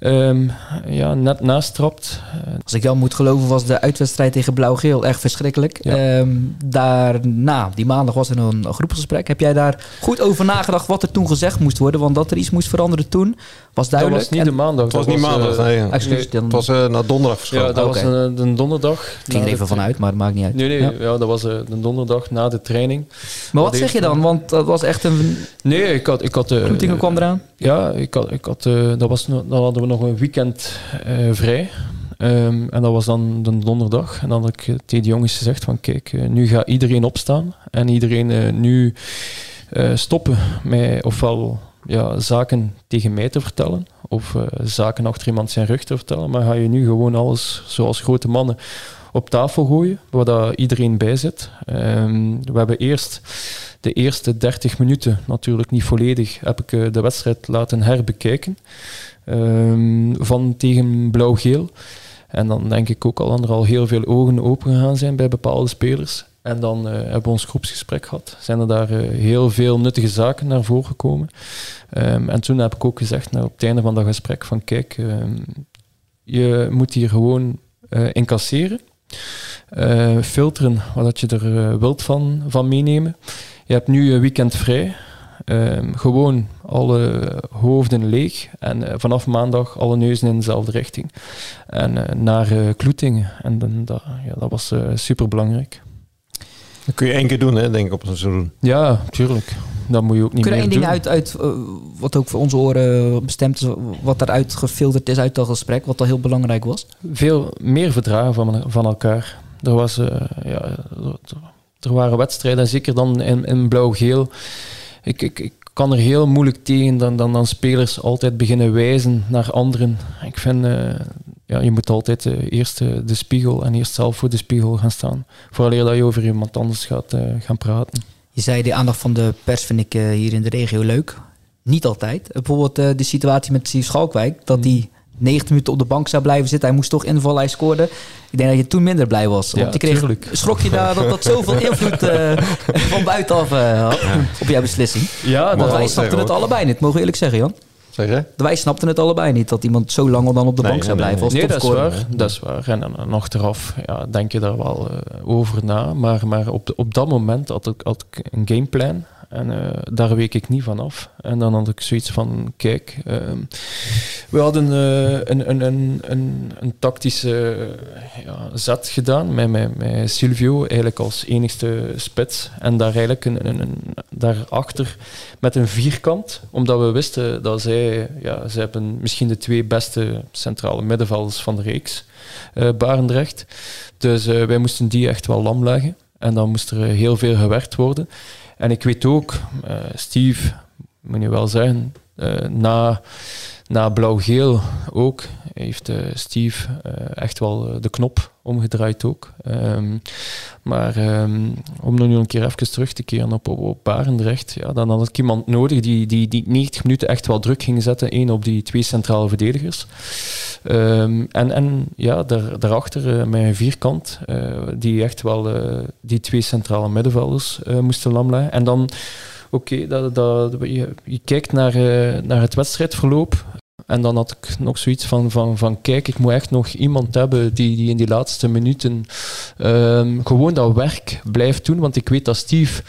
um, ja, net naast trapt. Als ik jou moet geloven was de uitwedstrijd tegen Blauw-Geel echt verschrikkelijk. Ja. Um, daarna, die maandag was er een, een groepsgesprek. Heb jij daar goed over nagedacht wat er toen gezegd moest worden? Want dat er iets moest veranderen toen was duidelijk. Dat was niet de maandag. Het was, niet maandag, uh, nee. Excuus. Het was uh, na donderdag verschoven. Ja, dat okay. was een, een donderdag. Ik ging er even vanuit, maar het maakt niet uit. Nee, nee, ja. ja dat was een uh, donderdag na de training. Maar wat zeg je dan? Want dat was echt een... Nee, ik had... Ik had uh, kwam eraan? Ja, ik had... Ik had dat was, dan hadden we nog een weekend vrij. Um, en dat was dan de donderdag. En dan had ik tegen de jongens gezegd van kijk, nu gaat iedereen opstaan. En iedereen nu stoppen met ofwel ja, zaken tegen mij te vertellen of uh, zaken achter iemand zijn rug te vertellen, maar ga je nu gewoon alles zoals grote mannen op tafel gooien, waar dat iedereen bij zit. Um, we hebben eerst de eerste 30 minuten, natuurlijk niet volledig, heb ik uh, de wedstrijd laten herbekijken um, van tegen Blauw-Geel. En dan denk ik ook al dat er al heel veel ogen open gegaan zijn bij bepaalde spelers. En dan eh, hebben we ons groepsgesprek gehad. Zijn er daar eh, heel veel nuttige zaken naar voren gekomen. Ehm, en toen heb ik ook gezegd, nou, op het einde van dat gesprek, van kijk, ehm, je moet hier gewoon eh, incasseren. filteren wat je er wilt van, van meenemen. Je hebt nu een weekend vrij. Ehm, gewoon alle hoofden leeg en vanaf maandag alle neuzen in dezelfde richting. En naar eh, Kloetingen. En dan, dat, ja, dat was super belangrijk. Dat kun je één keer doen, hè, denk ik, op een seizoen. Ja, tuurlijk. Dat moet je ook niet Kun je meer één ding doen. uit, uit eh, wat ook voor onze oren bestemd is, wat eruit gefilterd is uit dat gesprek, wat al heel belangrijk was? Veel meer verdragen van, van elkaar. Er, was, eh, ja, er, er waren wedstrijden, zeker dan in, in blauw-geel. Ik, ik, ik kan er heel moeilijk tegen dan, dan, dan spelers altijd beginnen wijzen naar anderen. Ik vind, eh, ja, je moet altijd eh, eerst eh, de spiegel en eerst zelf voor de spiegel gaan staan. Vooraleer dat je over iemand anders gaat eh, gaan praten. Je zei de aandacht van de pers vind ik eh, hier in de regio leuk. Niet altijd. Bijvoorbeeld eh, de situatie met Steve Schalkwijk, dat Mm. hij 90 minuten op de bank zou blijven zitten. Hij moest toch invallen, hij scoorde. Ik denk dat je toen minder blij was. Ja, Want kreeg, tuurlijk. schrok je daar dat dat zoveel invloed eh, van buitenaf had op jouw beslissing? Ja, Want wij snapten het allebei niet, mogen we eerlijk zeggen, Jan. Wij snapten het allebei niet, dat iemand zo lang dan op de Nee, bank zou nee, blijven als Nee, dat is waar. Dat is waar. En, en, en achteraf ja, denk je daar wel eh, over na. Maar, maar op, op dat moment had ik, had ik een gameplan. En eh, daar week ik niet van af. En dan had ik zoiets van, kijk, ehm, we hadden eh, een, een, een, een, een tactische eh, ja, zet gedaan met, met, met Silvio eigenlijk als enigste spits. En daar eigenlijk een, een, daarachter met een vierkant, omdat we wisten dat zij, ja, zij hebben misschien de twee beste centrale middenvelders van de reeks, eh Barendrecht. Dus eh, wij moesten die echt wel lam leggen. En dan moest er eh, heel veel gewerkt worden. En ik weet ook, eh, Steve, moet je wel zeggen, eh, na, na blauw-geel ook, heeft eh, Steve echt wel de knop omgedraaid ook. Ehm, maar ehm, om nu een keer even terug te keren op, op, op Barendrecht, ja, dan had ik iemand nodig die, die, die 90 minuten echt wel druk ging zetten. Eén op die twee centrale verdedigers. Ehm, en, en ja, daar, daarachter eh, met een vierkant, eh, die echt wel eh, die twee centrale middenvelders eh, moesten lamleggen. En dan, oké, dat, dat, je, je kijkt naar, eh, naar het wedstrijdverloop. En dan had ik nog zoiets van, van, van kijk, ik moet echt nog iemand hebben die, die in die laatste minuten ehm, gewoon dat werk blijft doen. Want ik weet dat Steve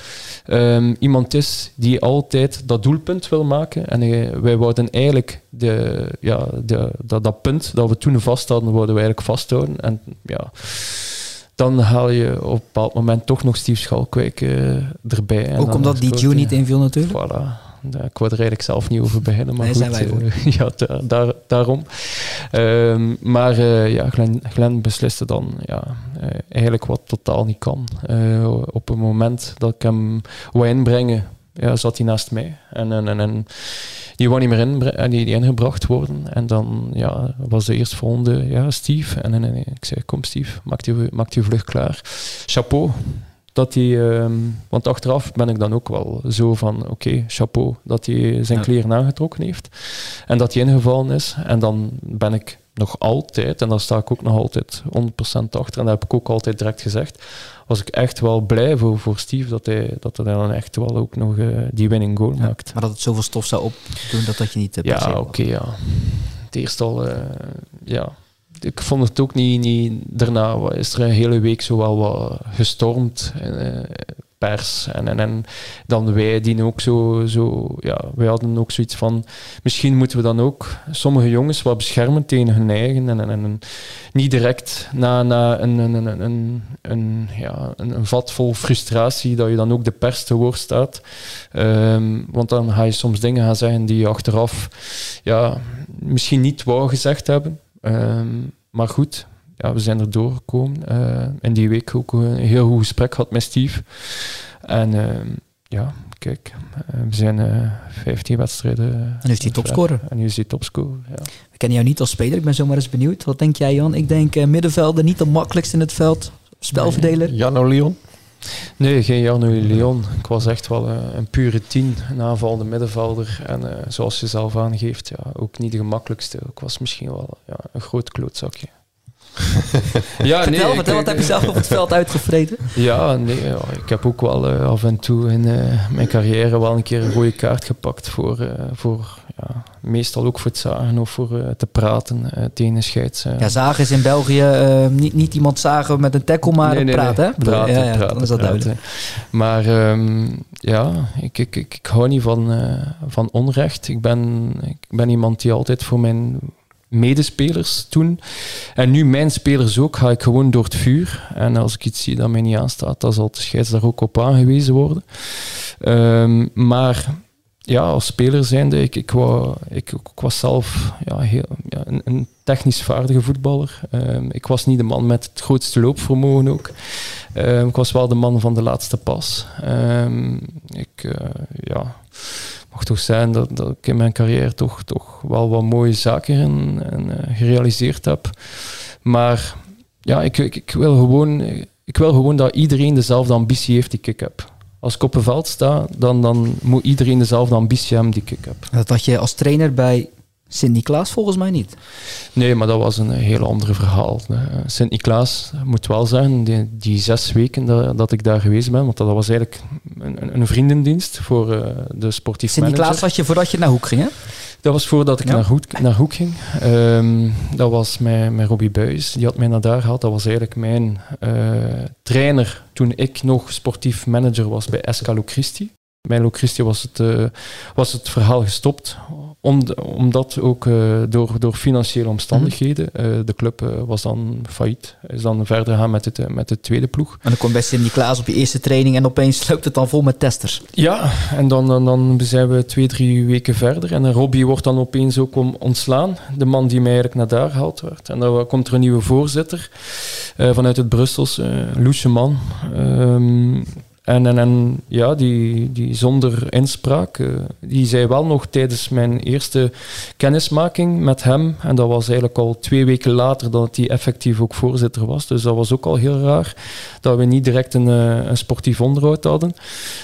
ehm, iemand is die altijd dat doelpunt wil maken. En wij wouden eigenlijk de, ja, de, dat, dat punt dat we toen vast hadden, wouden we eigenlijk vasthouden. En ja, dan haal je op een bepaald moment toch nog Steve Schalkwijk eh, erbij. Ook omdat die hij. niet inviel natuurlijk. Voilà. Daar- Ik wou er eigenlijk zelf niet over beginnen, maar Nee, goed, zijn wij voor. eh, ja, da- daar, daarom. Ehm, maar eh, ja, Glenn, Glenn besliste dan ja, eh, eigenlijk wat totaal niet kan. Op het moment dat ik hem wou inbrengen, ja, zat hij naast mij. En, en, en, en die wou niet meer die, die ingebracht worden. En dan ja, was de eerstvolgende ja, Steve. En, en, en ik zei, kom Steve, maak die, maak die vlucht klaar. Chapeau. Dat hij, ehm, want achteraf ben ik dan ook wel zo van, oké, chapeau, dat hij zijn Ja. kleren aangetrokken heeft. En dat hij ingevallen is. En dan ben ik nog altijd, en daar sta ik ook nog altijd 100% achter, en dat heb ik ook altijd direct gezegd, was ik echt wel blij voor, voor Steve dat hij, dat hij dan echt wel ook nog eh, die winning goal Ja, maakt. maar dat het zoveel stof zou opdoen, dat dat je niet uh, Ja, oké, ja. Het eerst al, eh, ja. Ik vond het ook niet, niet... Daarna is er een hele week zo wel wat gestormd. eh, pers. En, en, en dan wij die ook zo, zo... Ja, wij hadden ook zoiets van... Misschien moeten we dan ook sommige jongens wat beschermen tegen hun eigen. En, en, en niet direct na, na een, een, een, een, een, ja, een, een vat vol frustratie dat je dan ook de pers te woord staat. Ehm, want dan ga je soms dingen gaan zeggen die je achteraf ja, misschien niet wou gezegd hebben. Ehm, maar goed, ja, we zijn er doorgekomen. Eh in die week ook een heel goed gesprek gehad met Steve. En ehm, ja, kijk, eh, we zijn eh 15 wedstrijden. En nu is hij topscorer. En nu is hij topscorer, ja. We kennen jou niet als speler, ik ben zomaar eens benieuwd. Wat denk jij Jan? Ik denk eh, middenvelder, niet de makkelijkst in het veld. Spelverdeler. Jano Leon? Nee, geen Jarno Leon. Ik was echt wel eh, een pure tien, een aanvallende middenvelder. En eh, zoals je zelf aangeeft, ja, ook niet de gemakkelijkste. Ik was misschien wel ja, een groot klootzakje. ja, vertel, nee, vertel ik- wat heb je zelf op het veld uitgevreten? Ja, nee, ja, ik heb ook wel eh, af en toe in eh, mijn carrière wel een keer een rode kaart gepakt voor, eh, voor ja, meestal ook voor het zagen of voor eh, te praten eh, tegen een scheids. eh. Ja, zagen is in België eh, niet, niet iemand zagen met een tackle, maar Nee, nee, praten, nee. hè? Bedoel, Praten, ja, ja, praten, dan is dat praten. duidelijk. Maar ehm, ja, ik, ik, ik, ik hou niet van, van onrecht. Ik ben, ik ben iemand die altijd voor mijn medespelers toen, en nu mijn spelers ook, ga ik gewoon door het vuur. En als ik iets zie dat mij niet aanstaat, dan zal de scheids daar ook op aangewezen worden. Ehm, maar ja, als speler zijnde, ik, ik, ik, was zelf ja, heel, ja, een, technisch vaardige voetballer. Ehm, ik was niet de man met het grootste loopvermogen ook. Ehm, ik was wel de man van de laatste pas. Ehm, ik, eh, ja, mag toch zijn dat, dat ik in mijn carrière toch, toch wel wat mooie zaken eh, gerealiseerd heb. Maar ja, ik, ik, wil gewoon, ik wil gewoon dat iedereen dezelfde ambitie heeft die ik heb. Als ik op een veld sta, dan, dan moet iedereen dezelfde ambitie hebben die ik heb. Dat had je als trainer bij Sint-Niklaas volgens mij niet. Nee, maar dat was een heel ander verhaal. Sint-Niklaas moet wel zijn, die, die zes weken dat, dat ik daar geweest ben, want dat was eigenlijk een, een- vriendendienst voor eh, de sportief Sint-Niklaas had je voordat je naar Hoek ging, hè? Dat was voordat ik Ja. naar, Hoek, naar Hoek ging. Ehm, dat was met, met Robbie Buijs. Die had mij naar daar gehaald. Dat was eigenlijk mijn eh, trainer toen ik nog sportief manager was bij SK Locristi. Bij Locristi was het, eh, was het verhaal gestopt. Om, omdat ook eh, door, door financiële omstandigheden. eh, de club eh, was dan failliet. Is dan verder gaan met, het, met de tweede ploeg. En dan kom je bij Sint-Niklaas op je eerste training en opeens loopt het dan vol met testers. Ja, en dan, dan, dan zijn we twee, drie weken verder. En Robbie wordt dan opeens ook om, ontslaan. De man die mij eigenlijk naar daar gehaald werd. En dan komt er een nieuwe voorzitter vanuit het Brussels, eh Loesje man. Ehm, en, en, en ja, die, die zonder inspraak, eh, die zei wel nog tijdens mijn eerste kennismaking met hem, en dat was eigenlijk al twee weken later dat hij effectief ook voorzitter was, dus dat was ook al heel raar, dat we niet direct een, eh, een sportief onderhoud hadden.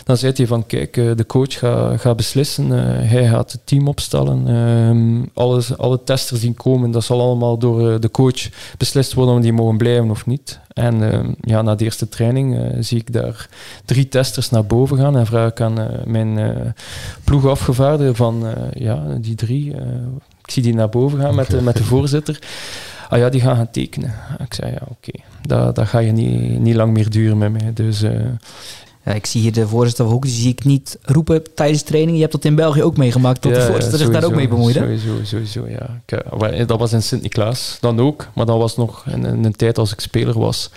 Dan zei hij van, kijk, eh, de coach gaat beslissen, hij gaat het team opstellen, Ehm, alles, alle testers die komen, dat zal allemaal door de coach beslist worden of die mogen blijven of niet. En ehm, ja, na de eerste training eh, zie ik daar drie testers naar boven gaan en vraag ik aan eh, mijn eh ploegafgevaarde van, eh, ja, die drie, eh, ik zie die naar boven gaan met, de- met de voorzitter. Ah ja, die gaan gaan tekenen. Ik zei, ja, oké, dat, dat ga je niet, niet lang meer duren met mij. Dus eh, Ja, ik zie hier de voorzitter van die zie ik niet roepen tijdens training. Je hebt dat in België ook meegemaakt, dat de voorzitter zich daar ook mee bemoeide. Sowieso, sowieso, ja. Ik, eh, wel, dat was in Sint-Niklaas dan ook, maar dat was nog in, in een tijd als ik speler was.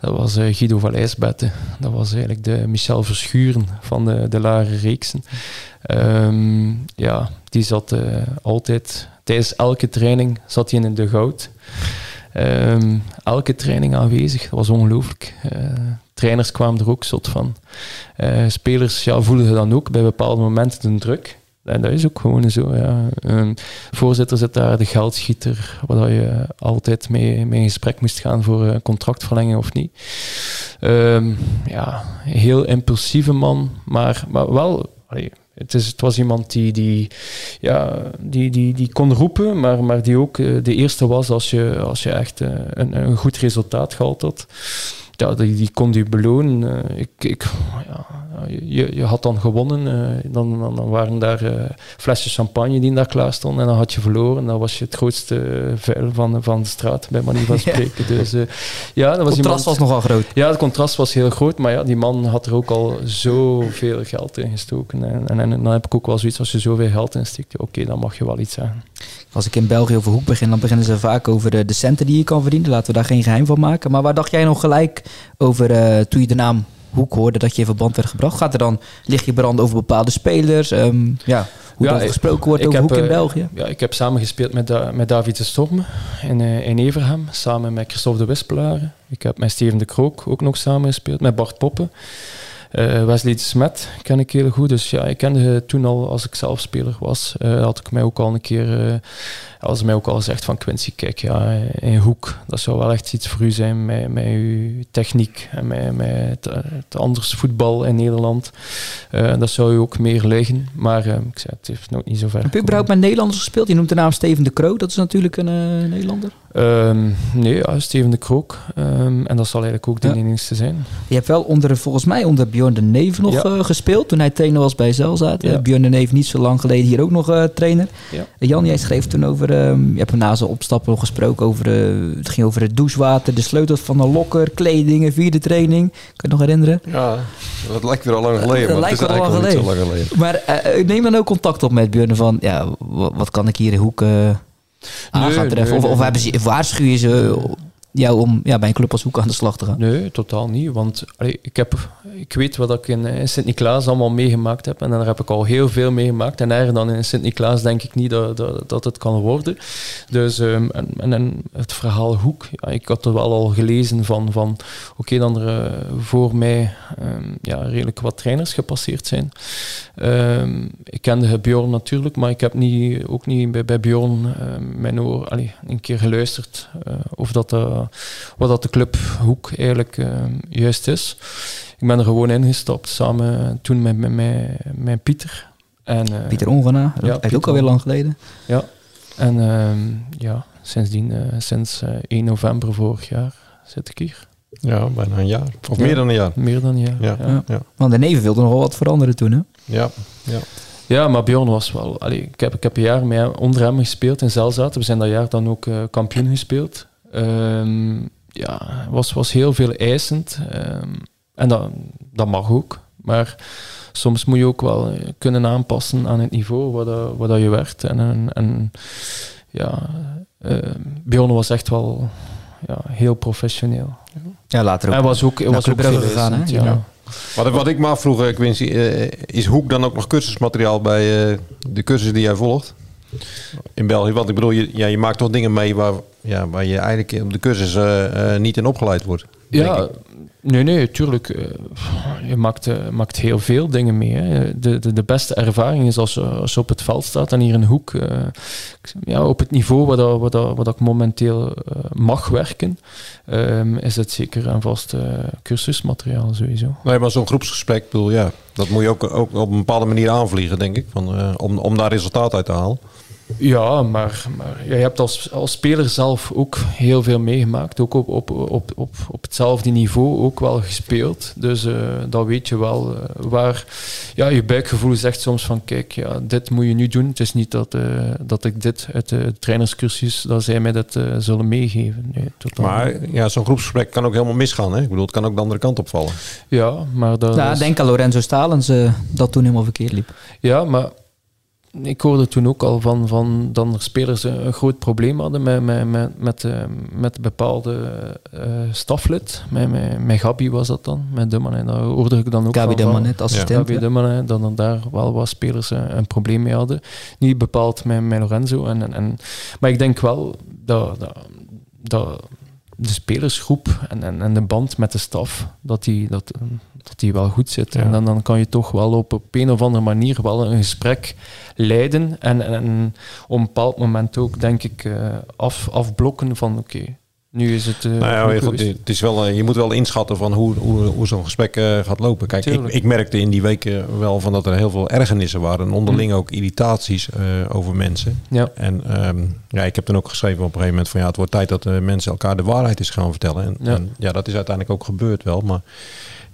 Dat was eh, Guido van IJsbette. Dat was eigenlijk de Michel Verschuren van de, de lagere reeksen. Ehm, ja, die zat eh, altijd, tijdens elke training zat hij in de goud. Ehm, elke training aanwezig, dat was ongelooflijk. Eh, trainers kwamen er ook zot van. Eh, spelers ja, voelen dan ook bij bepaalde momenten de druk. En dat is ook gewoon zo. Ja. Voorzitter zit daar, de geldschieter, waar je altijd mee, mee in gesprek moest gaan voor eh, contractverlenging of niet. Ehm, ja, een heel impulsieve man, maar, maar wel. Het, is, het was iemand die, die, ja, die, die, die kon roepen, maar, maar die ook eh, de eerste was als je, als je echt eh, een, een goed resultaat gehaald had. Ja, die, die kon je belonen. Eh, ik, ik, ja, je, je had dan gewonnen. eh, dan, dan, dan waren daar eh, flesjes champagne die daar klaar stonden. En dan had je verloren. Dan was je het grootste eh, vuil van, van de straat, bij manier van Ja. spreken. Dus eh, ja, dat was Het contrast iemand... was nogal groot. Ja, het contrast was heel groot, maar ja, die man had er ook al zoveel geld in gestoken. En, en, en dan heb ik ook wel zoiets, als je zoveel geld insteekt, ja, oké, dan mag je wel iets zeggen. Als ik in België over Hoek begin, dan beginnen ze vaak over de, de centen die je kan verdienen. Laten we daar geen geheim van maken. Maar waar dacht jij nog gelijk over eh, toen je de naam Hoek hoorde dat je in verband werd gebracht? Gaat er dan, lig je brand over bepaalde spelers? Ehm, ja, hoe Ja, gesproken wordt over heb, Hoek in eh, België? Ja, ik heb samen gespeeld met, Da- met David de Storme in, eh, in Everham, samen met Christophe de Wispelaren. Ik heb met Steven de Krook ook nog samen gespeeld, met Bart Poppen. Eh, Wesley de Smet ken ik heel goed. Dus ja, ik kende toen al, als ik zelf speler was, had ik mij ook al een keer als hij mij ook al zegt van Quincy, kijk, ja, in hoek, dat zou wel echt iets voor u zijn met, met uw techniek en met, met het, het anders voetbal in Nederland. Uh, dat zou u ook meer liggen. Maar uh, ik zei, het heeft nog niet zo ver. Heb je überhaupt met Nederlanders gespeeld? Je noemt de naam Steven de Croo, dat is natuurlijk een uh, Nederlander. Um, nee, ja, Steven de Krook. Um, en dat zal eigenlijk ook de ja. enigste zijn. Je hebt wel onder, volgens mij onder Bjorn de Neven nog ja. gespeeld toen hij trainer was bij Zelzaat. Ja. Bjorn de Neven niet zo lang geleden hier ook nog trainer. Ja. Jan, jij schreef toen over, um, je hebt na zijn opstappen nog gesproken over, het ging over het douchewater, de sleutels van de lokker, kledingen, vierde training. Kan je het nog herinneren? Ja, dat lijkt weer al lang geleden. dat lijkt wel al lang geleden. lang geleden. Maar neem dan ook contact op met Bjorn van, ja, wat kan ik hier in hoek aan nee, gaan treffen? Nee, of, of hebben ze, waarschuwen ze jou om ja, bij een club als Hoek aan de slag te gaan? Nee, totaal niet. Want ik, heb, ik weet wat ik in, in Sint-Niklaas allemaal meegemaakt heb. En daar heb ik al heel veel meegemaakt. En erger dan in Sint-Niklaas denk ik niet dat, dat, dat het kan worden. Dus, um, en, en, het verhaal Hoek, ja, ik had er wel al gelezen van, van oké, dan er uh, voor mij um, ja, redelijk wat trainers gepasseerd zijn. Um, ik kende Bjorn natuurlijk, maar ik heb niet, ook niet bij, bij Bjorn mijn oor allee, een keer geluisterd uh, of dat... Uh, wat dat de club Hoek eigenlijk uh, juist is. Ik ben er gewoon ingestapt, samen toen met, met, met, met Pieter. En, uh, Pieter Ongena, dat ja, is ook alweer lang geleden. Ja, en uh, ja, sindsdien, sinds 1 november vorig jaar zit ik hier. Ja, bijna een jaar. Of ja, meer dan een jaar. Meer dan een jaar, ja. ja. ja. Want de neven wilde nog wel wat veranderen toen, hè? Ja, ja. Ja, maar Bjorn was wel... Allee, ik, heb, ik heb een jaar met onder hem gespeeld in Zelzaten. We zijn dat jaar dan ook uh, kampioen gespeeld. Um, ja, was, was heel veel eisend. Um, en dat, dat mag ook. Maar soms moet je ook wel kunnen aanpassen aan het niveau waar, dat, waar dat je werkt. En, en, en ja, uh, Bjorn was echt wel ja, heel professioneel. Ja, later ook. Hij was ook, was ook veel gegaan, hè? Ja. ja. Wat, wat ik me afvroeg, Quincy, uh, is Hoek dan ook nog cursusmateriaal bij uh, de cursussen die jij volgt? In België, want ik bedoel, je, ja, je maakt toch dingen mee waar, ja, waar je eigenlijk op de cursus uh, uh, niet in opgeleid wordt. Ja, nee, nee, tuurlijk. Uh, je maakt, maakt heel veel dingen mee. Hè. De, de, de beste ervaring is als, als je op het veld staat en hier een hoek, ja, op het niveau waar, dat, waar, dat, waar dat ik momenteel mag werken, um, is het zeker een vast cursusmateriaal sowieso. Nee, maar zo'n groepsgesprek, bedoel, ja, dat moet je ook, ook op een bepaalde manier aanvliegen, denk ik, van, om, om daar resultaat uit te halen. Ja, maar, maar je hebt als, als speler zelf ook heel veel meegemaakt. Ook op, op, op, op, op hetzelfde niveau ook wel gespeeld. Dus uh, dat weet je wel. Uh, waar ja, je buikgevoel zegt soms van kijk, ja, dit moet je nu doen. Het is niet dat, uh, dat ik dit uit de trainerscursus, dat zij mij dat zullen meegeven. Nee, totaal. Maar ja, zo'n groepsgesprek kan ook helemaal misgaan. Hè? Ik bedoel, het kan ook de andere kant opvallen. Ja, maar dat is... Denk aan Lorenzo Stalens, dat toen helemaal verkeerd liep. Ja, maar ik hoorde toen ook al van, van dat er spelers een groot probleem hadden met, met, met, met, uh, met bepaalde uh, staflid. Met, met, met Gabi was dat dan, met Dummanet. Daar hoorde ik dan ook Gabi van. Dummanet, assistent. Gabi Dummanet, dat er daar wel wat spelers een, een probleem mee hadden. Niet bepaald met, met Lorenzo. En, en, en, maar ik denk wel dat, dat, dat de spelersgroep en, en, en de band met de staf, dat die, dat, dat die wel goed zit. Ja. En dan, dan kan je toch wel op, op een of andere manier wel een gesprek leiden en, en, en op een bepaald moment ook, denk ik, uh, af, afblokken van oké, okay, nu is het. Uh, nou ja, goed, het is wel, uh, je moet wel inschatten van hoe, hoe, hoe zo'n gesprek uh, gaat lopen. Kijk, ik, ik, merkte in die weken wel van dat er heel veel ergernissen waren. En onderling hm. ook irritaties over mensen. Ja. En um, ja, ik heb dan ook geschreven op een gegeven moment van ja, het wordt tijd dat mensen elkaar de waarheid eens gaan vertellen. En ja. en ja, dat is uiteindelijk ook gebeurd wel. Maar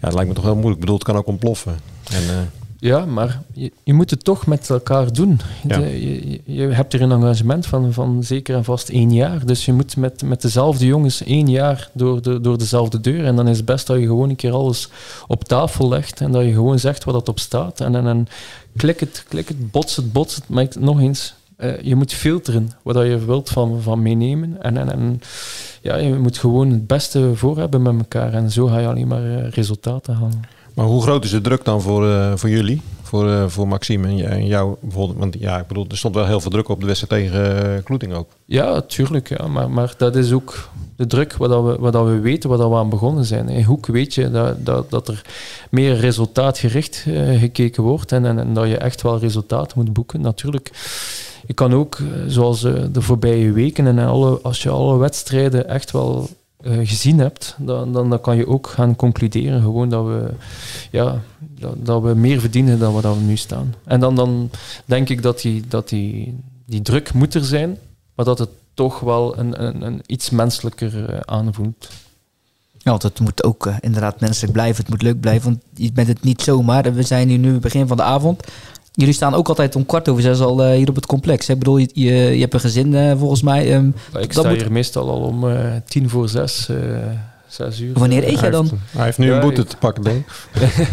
ja, het lijkt me toch heel moeilijk. Ik bedoel, het kan ook ontploffen. En, ja, maar je, je, moet het toch met elkaar doen. Ja. De, je, je, hebt er een engagement van, van zeker en vast één jaar. Dus je moet met, met dezelfde jongens één jaar door, de, door dezelfde deur. En dan is het best dat je gewoon een keer alles op tafel legt en dat je gewoon zegt wat dat op staat. En, en, en klik het, klik het, bots het, bots het. Maar nog eens, uh, je moet filteren wat je wilt van, van meenemen. En, en, en ja, je moet gewoon het beste voor hebben met elkaar. En zo ga je alleen maar uh, resultaten halen. Maar hoe groot is de druk dan voor, uh, voor jullie? Voor, voor Maxime en, jou bijvoorbeeld? Want ja, ik bedoel, er stond wel heel veel druk op de wedstrijd tegen Kloeting ook. Ja, tuurlijk. Ja. Maar, maar dat is ook de druk wat, dat we, wat dat we weten, wat dat we aan begonnen zijn. In Hoek weet je dat, dat, dat er meer resultaatgericht gekeken wordt en, en, en, dat je echt wel resultaat moet boeken. Natuurlijk je kan ook, eh, zoals eh, de voorbije weken en alle, als je alle wedstrijden echt wel eh, gezien hebt, dan, dan, dan kan je ook gaan concluderen gewoon dat we, ja, dat, we meer verdienen dan wat we nu staan. En dan, dan denk ik dat, die, dat die, druk moet er zijn, maar dat het toch wel een, een, een iets menselijker aanvoelt. Ja, het moet ook inderdaad menselijk blijven. Het moet leuk blijven, want je bent het niet zomaar. We zijn hier nu begin van de avond. Jullie staan ook altijd om kwart over zes al eh, hier op het complex. hè? Ik bedoel, je, je, je hebt een gezin eh, volgens mij. ehm, Maar ik Dat sta moet- hier meestal al om eh, tien voor zes, zes uur. wanneer eet jij Hij dan? heeft, hij heeft nu Ja, een boete ik- te pakken, denk ik.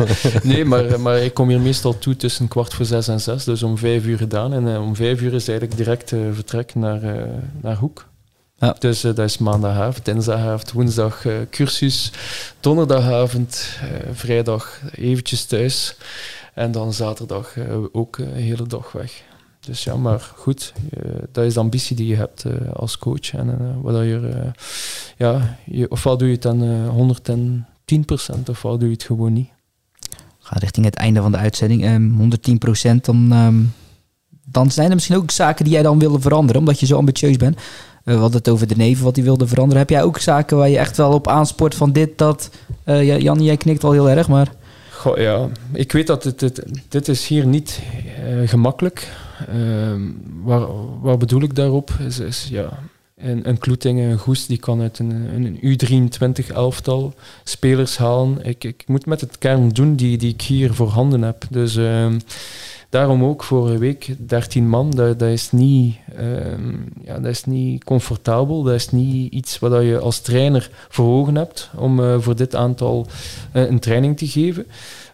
Nee, maar, maar ik kom hier meestal toe tussen kwart voor zes en zes, dus om vijf uur gedaan. En om vijf uur is eigenlijk direct vertrek naar, naar Hoek. Ja. Dus dat is maandagavond, dinsdagavond, woensdag cursus, donderdagavond, vrijdag eventjes thuis. En dan zaterdag eh, ook eh, een hele dag weg. Dus ja, maar goed, eh, dat is de ambitie die je hebt als coach. En wat je, ja, ofwel doe je het dan eh 110% ofwel doe je het gewoon niet. Ga richting het einde van de uitzending. ehm 110% dan, ehm, dan zijn er misschien ook zaken die jij dan wilde veranderen, omdat je zo ambitieus bent. Eh, we hadden het over de neven, wat hij wilde veranderen. Heb jij ook zaken waar je echt wel op aanspoort van dit, dat? Ja, Jan, jij knikt al heel erg, maar... Ja, ik weet dat het, het, dit is hier niet eh, gemakkelijk. Ehm waar, wat bedoel ik daarop? Is, is ja, een, een Kloetingen, een Goes, die kan uit een, een U23 elftal spelers halen. Ik, ik moet met het kern doen die, die ik hier voorhanden heb. Dus ehm, daarom ook vorige week 13 man. Dat, dat, is niet, ehm, ja, dat is niet comfortabel. Dat is niet iets wat je als trainer voor ogen hebt om eh, voor dit aantal eh, een training te geven.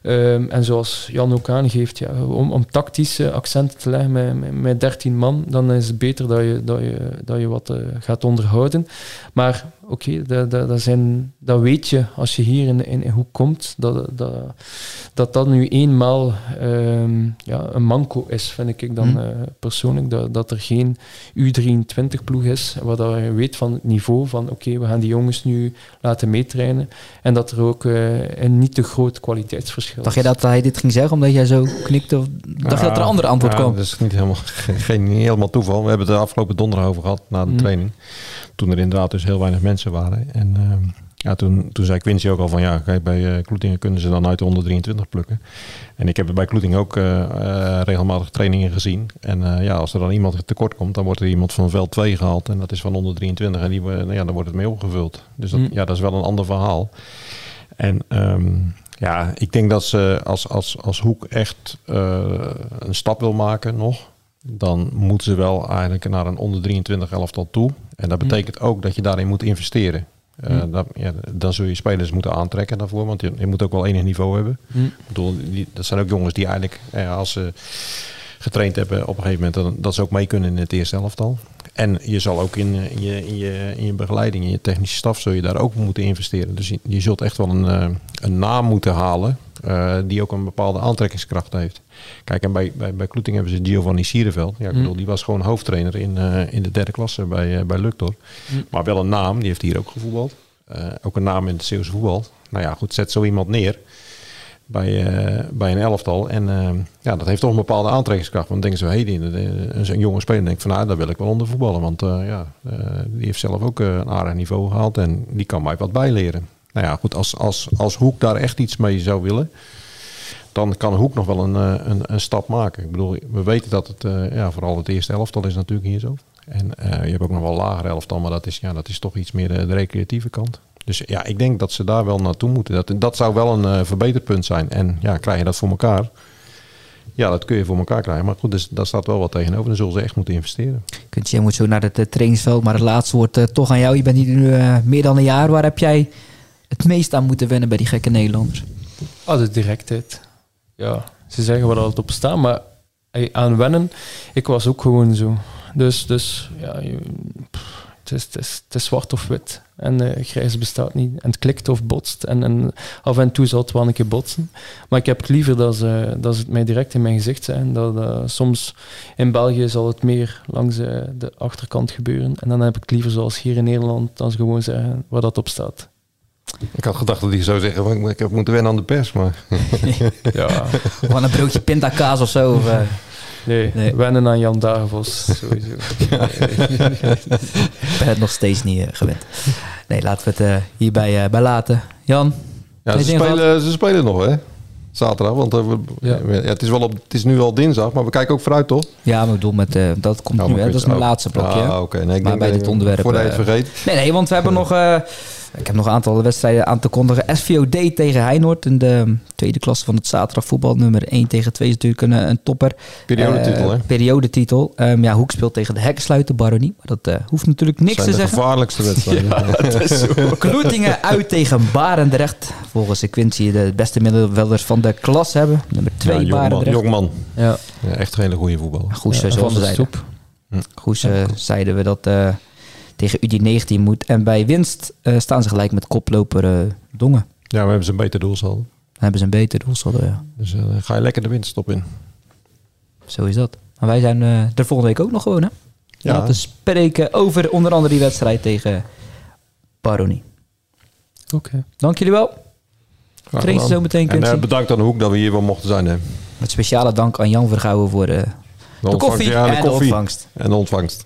Ehm, en zoals Jan ook aangeeft, ja, om, om tactische accenten te leggen met, met, met 13 man, dan is het beter dat je, dat je, dat je wat eh, gaat onderhouden. Maar oké, dat, dat, dat, zijn- dat weet je als je hier in, in, in Hoek komt, dat dat, dat, dat nu eenmaal ehm, ja, een manco is, vind ik dan Hm. eh, persoonlijk. Dat, dat er geen U23-ploeg is, waar dat je weet van het niveau van oké, we gaan die jongens nu laten meetrainen. En dat er ook eh, een niet te groot kwaliteitsverschil Dacht jij is. dat hij dit ging zeggen omdat jij zo knikte? Of dacht je dat er een ander antwoord Ja, kwam? Dat is niet helemaal, geen, niet helemaal toeval. We hebben het de afgelopen donderdag over gehad na de Mm. training. Toen er inderdaad dus heel weinig mensen waren. En ehm, ja, toen, toen zei Quincy ook al van ja, kijk, bij eh, Kloetingen kunnen ze dan uit de 123 plukken. En ik heb bij Kloetingen ook eh, eh, regelmatig trainingen gezien. En ja, als er dan iemand tekort komt, dan wordt er iemand van veld 2 gehaald. En dat is van 123 en die, nou ja, dan wordt het mee opgevuld. Dus dat, Mm. ja, dat is wel een ander verhaal. En ehm, ja, ik denk dat ze als, als, als Hoek echt een stap wil maken nog, dan moeten ze wel eigenlijk naar een onder 23 elftal toe. En dat betekent ook dat je daarin moet investeren. Eh, dat, ja, dan zul je spelers moeten aantrekken daarvoor, want je, je moet ook wel enig niveau hebben. Ik bedoel, die, dat zijn ook jongens die eigenlijk, eh, als ze getraind hebben op een gegeven moment, dan, dat ze ook mee kunnen in het eerste elftal. En je zal ook in, eh, in, je, in, je, in je begeleiding, in je technische staf, zul je daar ook moeten investeren. Dus je, je zult echt wel een, een naam moeten halen eh, die ook een bepaalde aantrekkingskracht heeft. Kijk, en bij, bij, bij Kloeting hebben ze Giovanni Sierenveld. Ja, ik Mm. bedoel, die was gewoon hoofdtrainer in, eh, in de derde klasse bij, eh, bij Luctor. Mm. Maar wel een naam, die heeft hier ook gevoetbald. Ook een naam in het Zeeuwse voetbal. Nou ja, goed, zet zo iemand neer bij, bij een elftal. En ja, dat heeft toch een bepaalde aantrekkingskracht. Want dan denken ze, hé, hey, een jonge speler denkt van, nou, daar wil ik wel onder voetballen. Want ja, die heeft zelf ook een aardig niveau gehaald en die kan mij wat bijleren. Nou ja, goed, als, als, als Hoek daar echt iets mee zou willen, dan kan Hoek nog wel een, eh, een, een stap maken. Ik bedoel, we weten dat het, eh, ja, vooral het eerste elftal is natuurlijk hier zo. En eh, je hebt ook nog wel lager elftal, maar dat is, ja, dat is toch iets meer de, de recreatieve kant. Dus ja, ik denk dat ze daar wel naartoe moeten. Dat, dat zou wel een verbeterpunt zijn. En ja, krijg je dat voor elkaar? Ja, dat kun je voor elkaar krijgen. Maar goed, dus, daar staat wel wat tegenover. Dan zullen ze echt moeten investeren. Kunt je moet zo naar het trainingsveld, maar het laatste woord eh, toch aan jou. Je bent hier nu meer dan een jaar. Waar heb jij het meest aan moeten wennen bij die gekke Nederlanders? Ah, de directheid. Ja, ze zeggen wat altijd op staan, maar aan wennen, ik was ook gewoon zo. Dus, dus ja, je- pff, het, is, het, is, het is zwart of wit. En eh, grijs bestaat niet. En het klikt of botst. En, en af en toe zal het wel een keer botsen. Maar ik heb het liever dat ze, dat ze het mij direct in mijn gezicht zijn. Dat, eh, soms in België zal het meer langs eh, de achterkant gebeuren. En dan heb ik het liever zoals hier in Nederland, dan ze gewoon zeggen waar dat op staat. Ik had gedacht dat hij zou zeggen, "Maar ik heb moeten wennen aan de pers. Maar Ja, Van een broodje pindakaas of zo. Of, eh, Nee, Nee. wennen aan Jan Dagenvos, sowieso. Ik ben het nog steeds niet eh, gewend. Nee, laten we het eh, hierbij eh, bij laten. Jan, Ja, ze, spelen, ze spelen nog, hè? Zaterdag. Want we- Ja. ja. het, is wel op, het is nu al dinsdag, maar we kijken ook vooruit, toch? ja, maar ik bedoel met, eh, dat komt Ja, nu, hè? dat is mijn ook. laatste blokje. hè? Ah, oké. Nee, ik Maar denk bij dit je- onderwerp, Voordat je het vergeet. Nee, nee, want we hebben nog... ik heb nog een aantal wedstrijden aan te kondigen. SVOD tegen Heinoord in de tweede klasse van het zaterdagvoetbal. Nummer 1 tegen 2 is natuurlijk een, een topper. Periodetitel, Eh, hè? Periodetitel. Ehm, ja, Hoek speelt tegen de Hekkensluiter, Baronie. Maar dat eh, hoeft natuurlijk niks zijn te de zeggen. gevaarlijkste wedstrijden. Kloetingen uit tegen Barendrecht. Volgens de Quincy de beste middenvelders van de klas hebben. Nummer 2 Ja, jongman, Barendrecht. jongman. Ja, Ja, echt een hele goede voetballer. Goes, ja, zoals de eh, zeiden we dat eh, tegen UD19 moet. En bij winst eh, staan ze gelijk met koploper eh, Dongen. Ja, we hebben ze een beter doelsaldo. Dan hebben ze een beter doelsaldo, ja. Dus eh, ga je lekker de winststop in. Zo is dat. Maar wij zijn er volgende week ook nog gewoon, hè? Ja. Spreken over onder andere die wedstrijd tegen Baroni. Oké. Dank jullie wel. Train zo meteen, En bedankt aan de Hoek dat we hier wel mochten zijn. Hè. Met speciale dank aan Jan Vergouwen voor De, koffie ja, de en de ontvangst. En de ontvangst.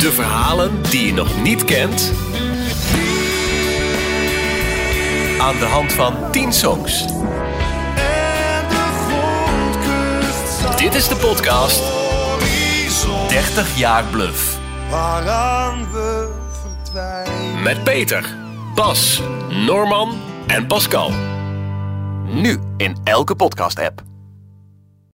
De verhalen die je nog niet kent. Aan de hand van 10 songs. Dit is de podcast 30 jaar bluff. Met Peter, Bas, Norman en Pascal. Nu in elke podcast-app.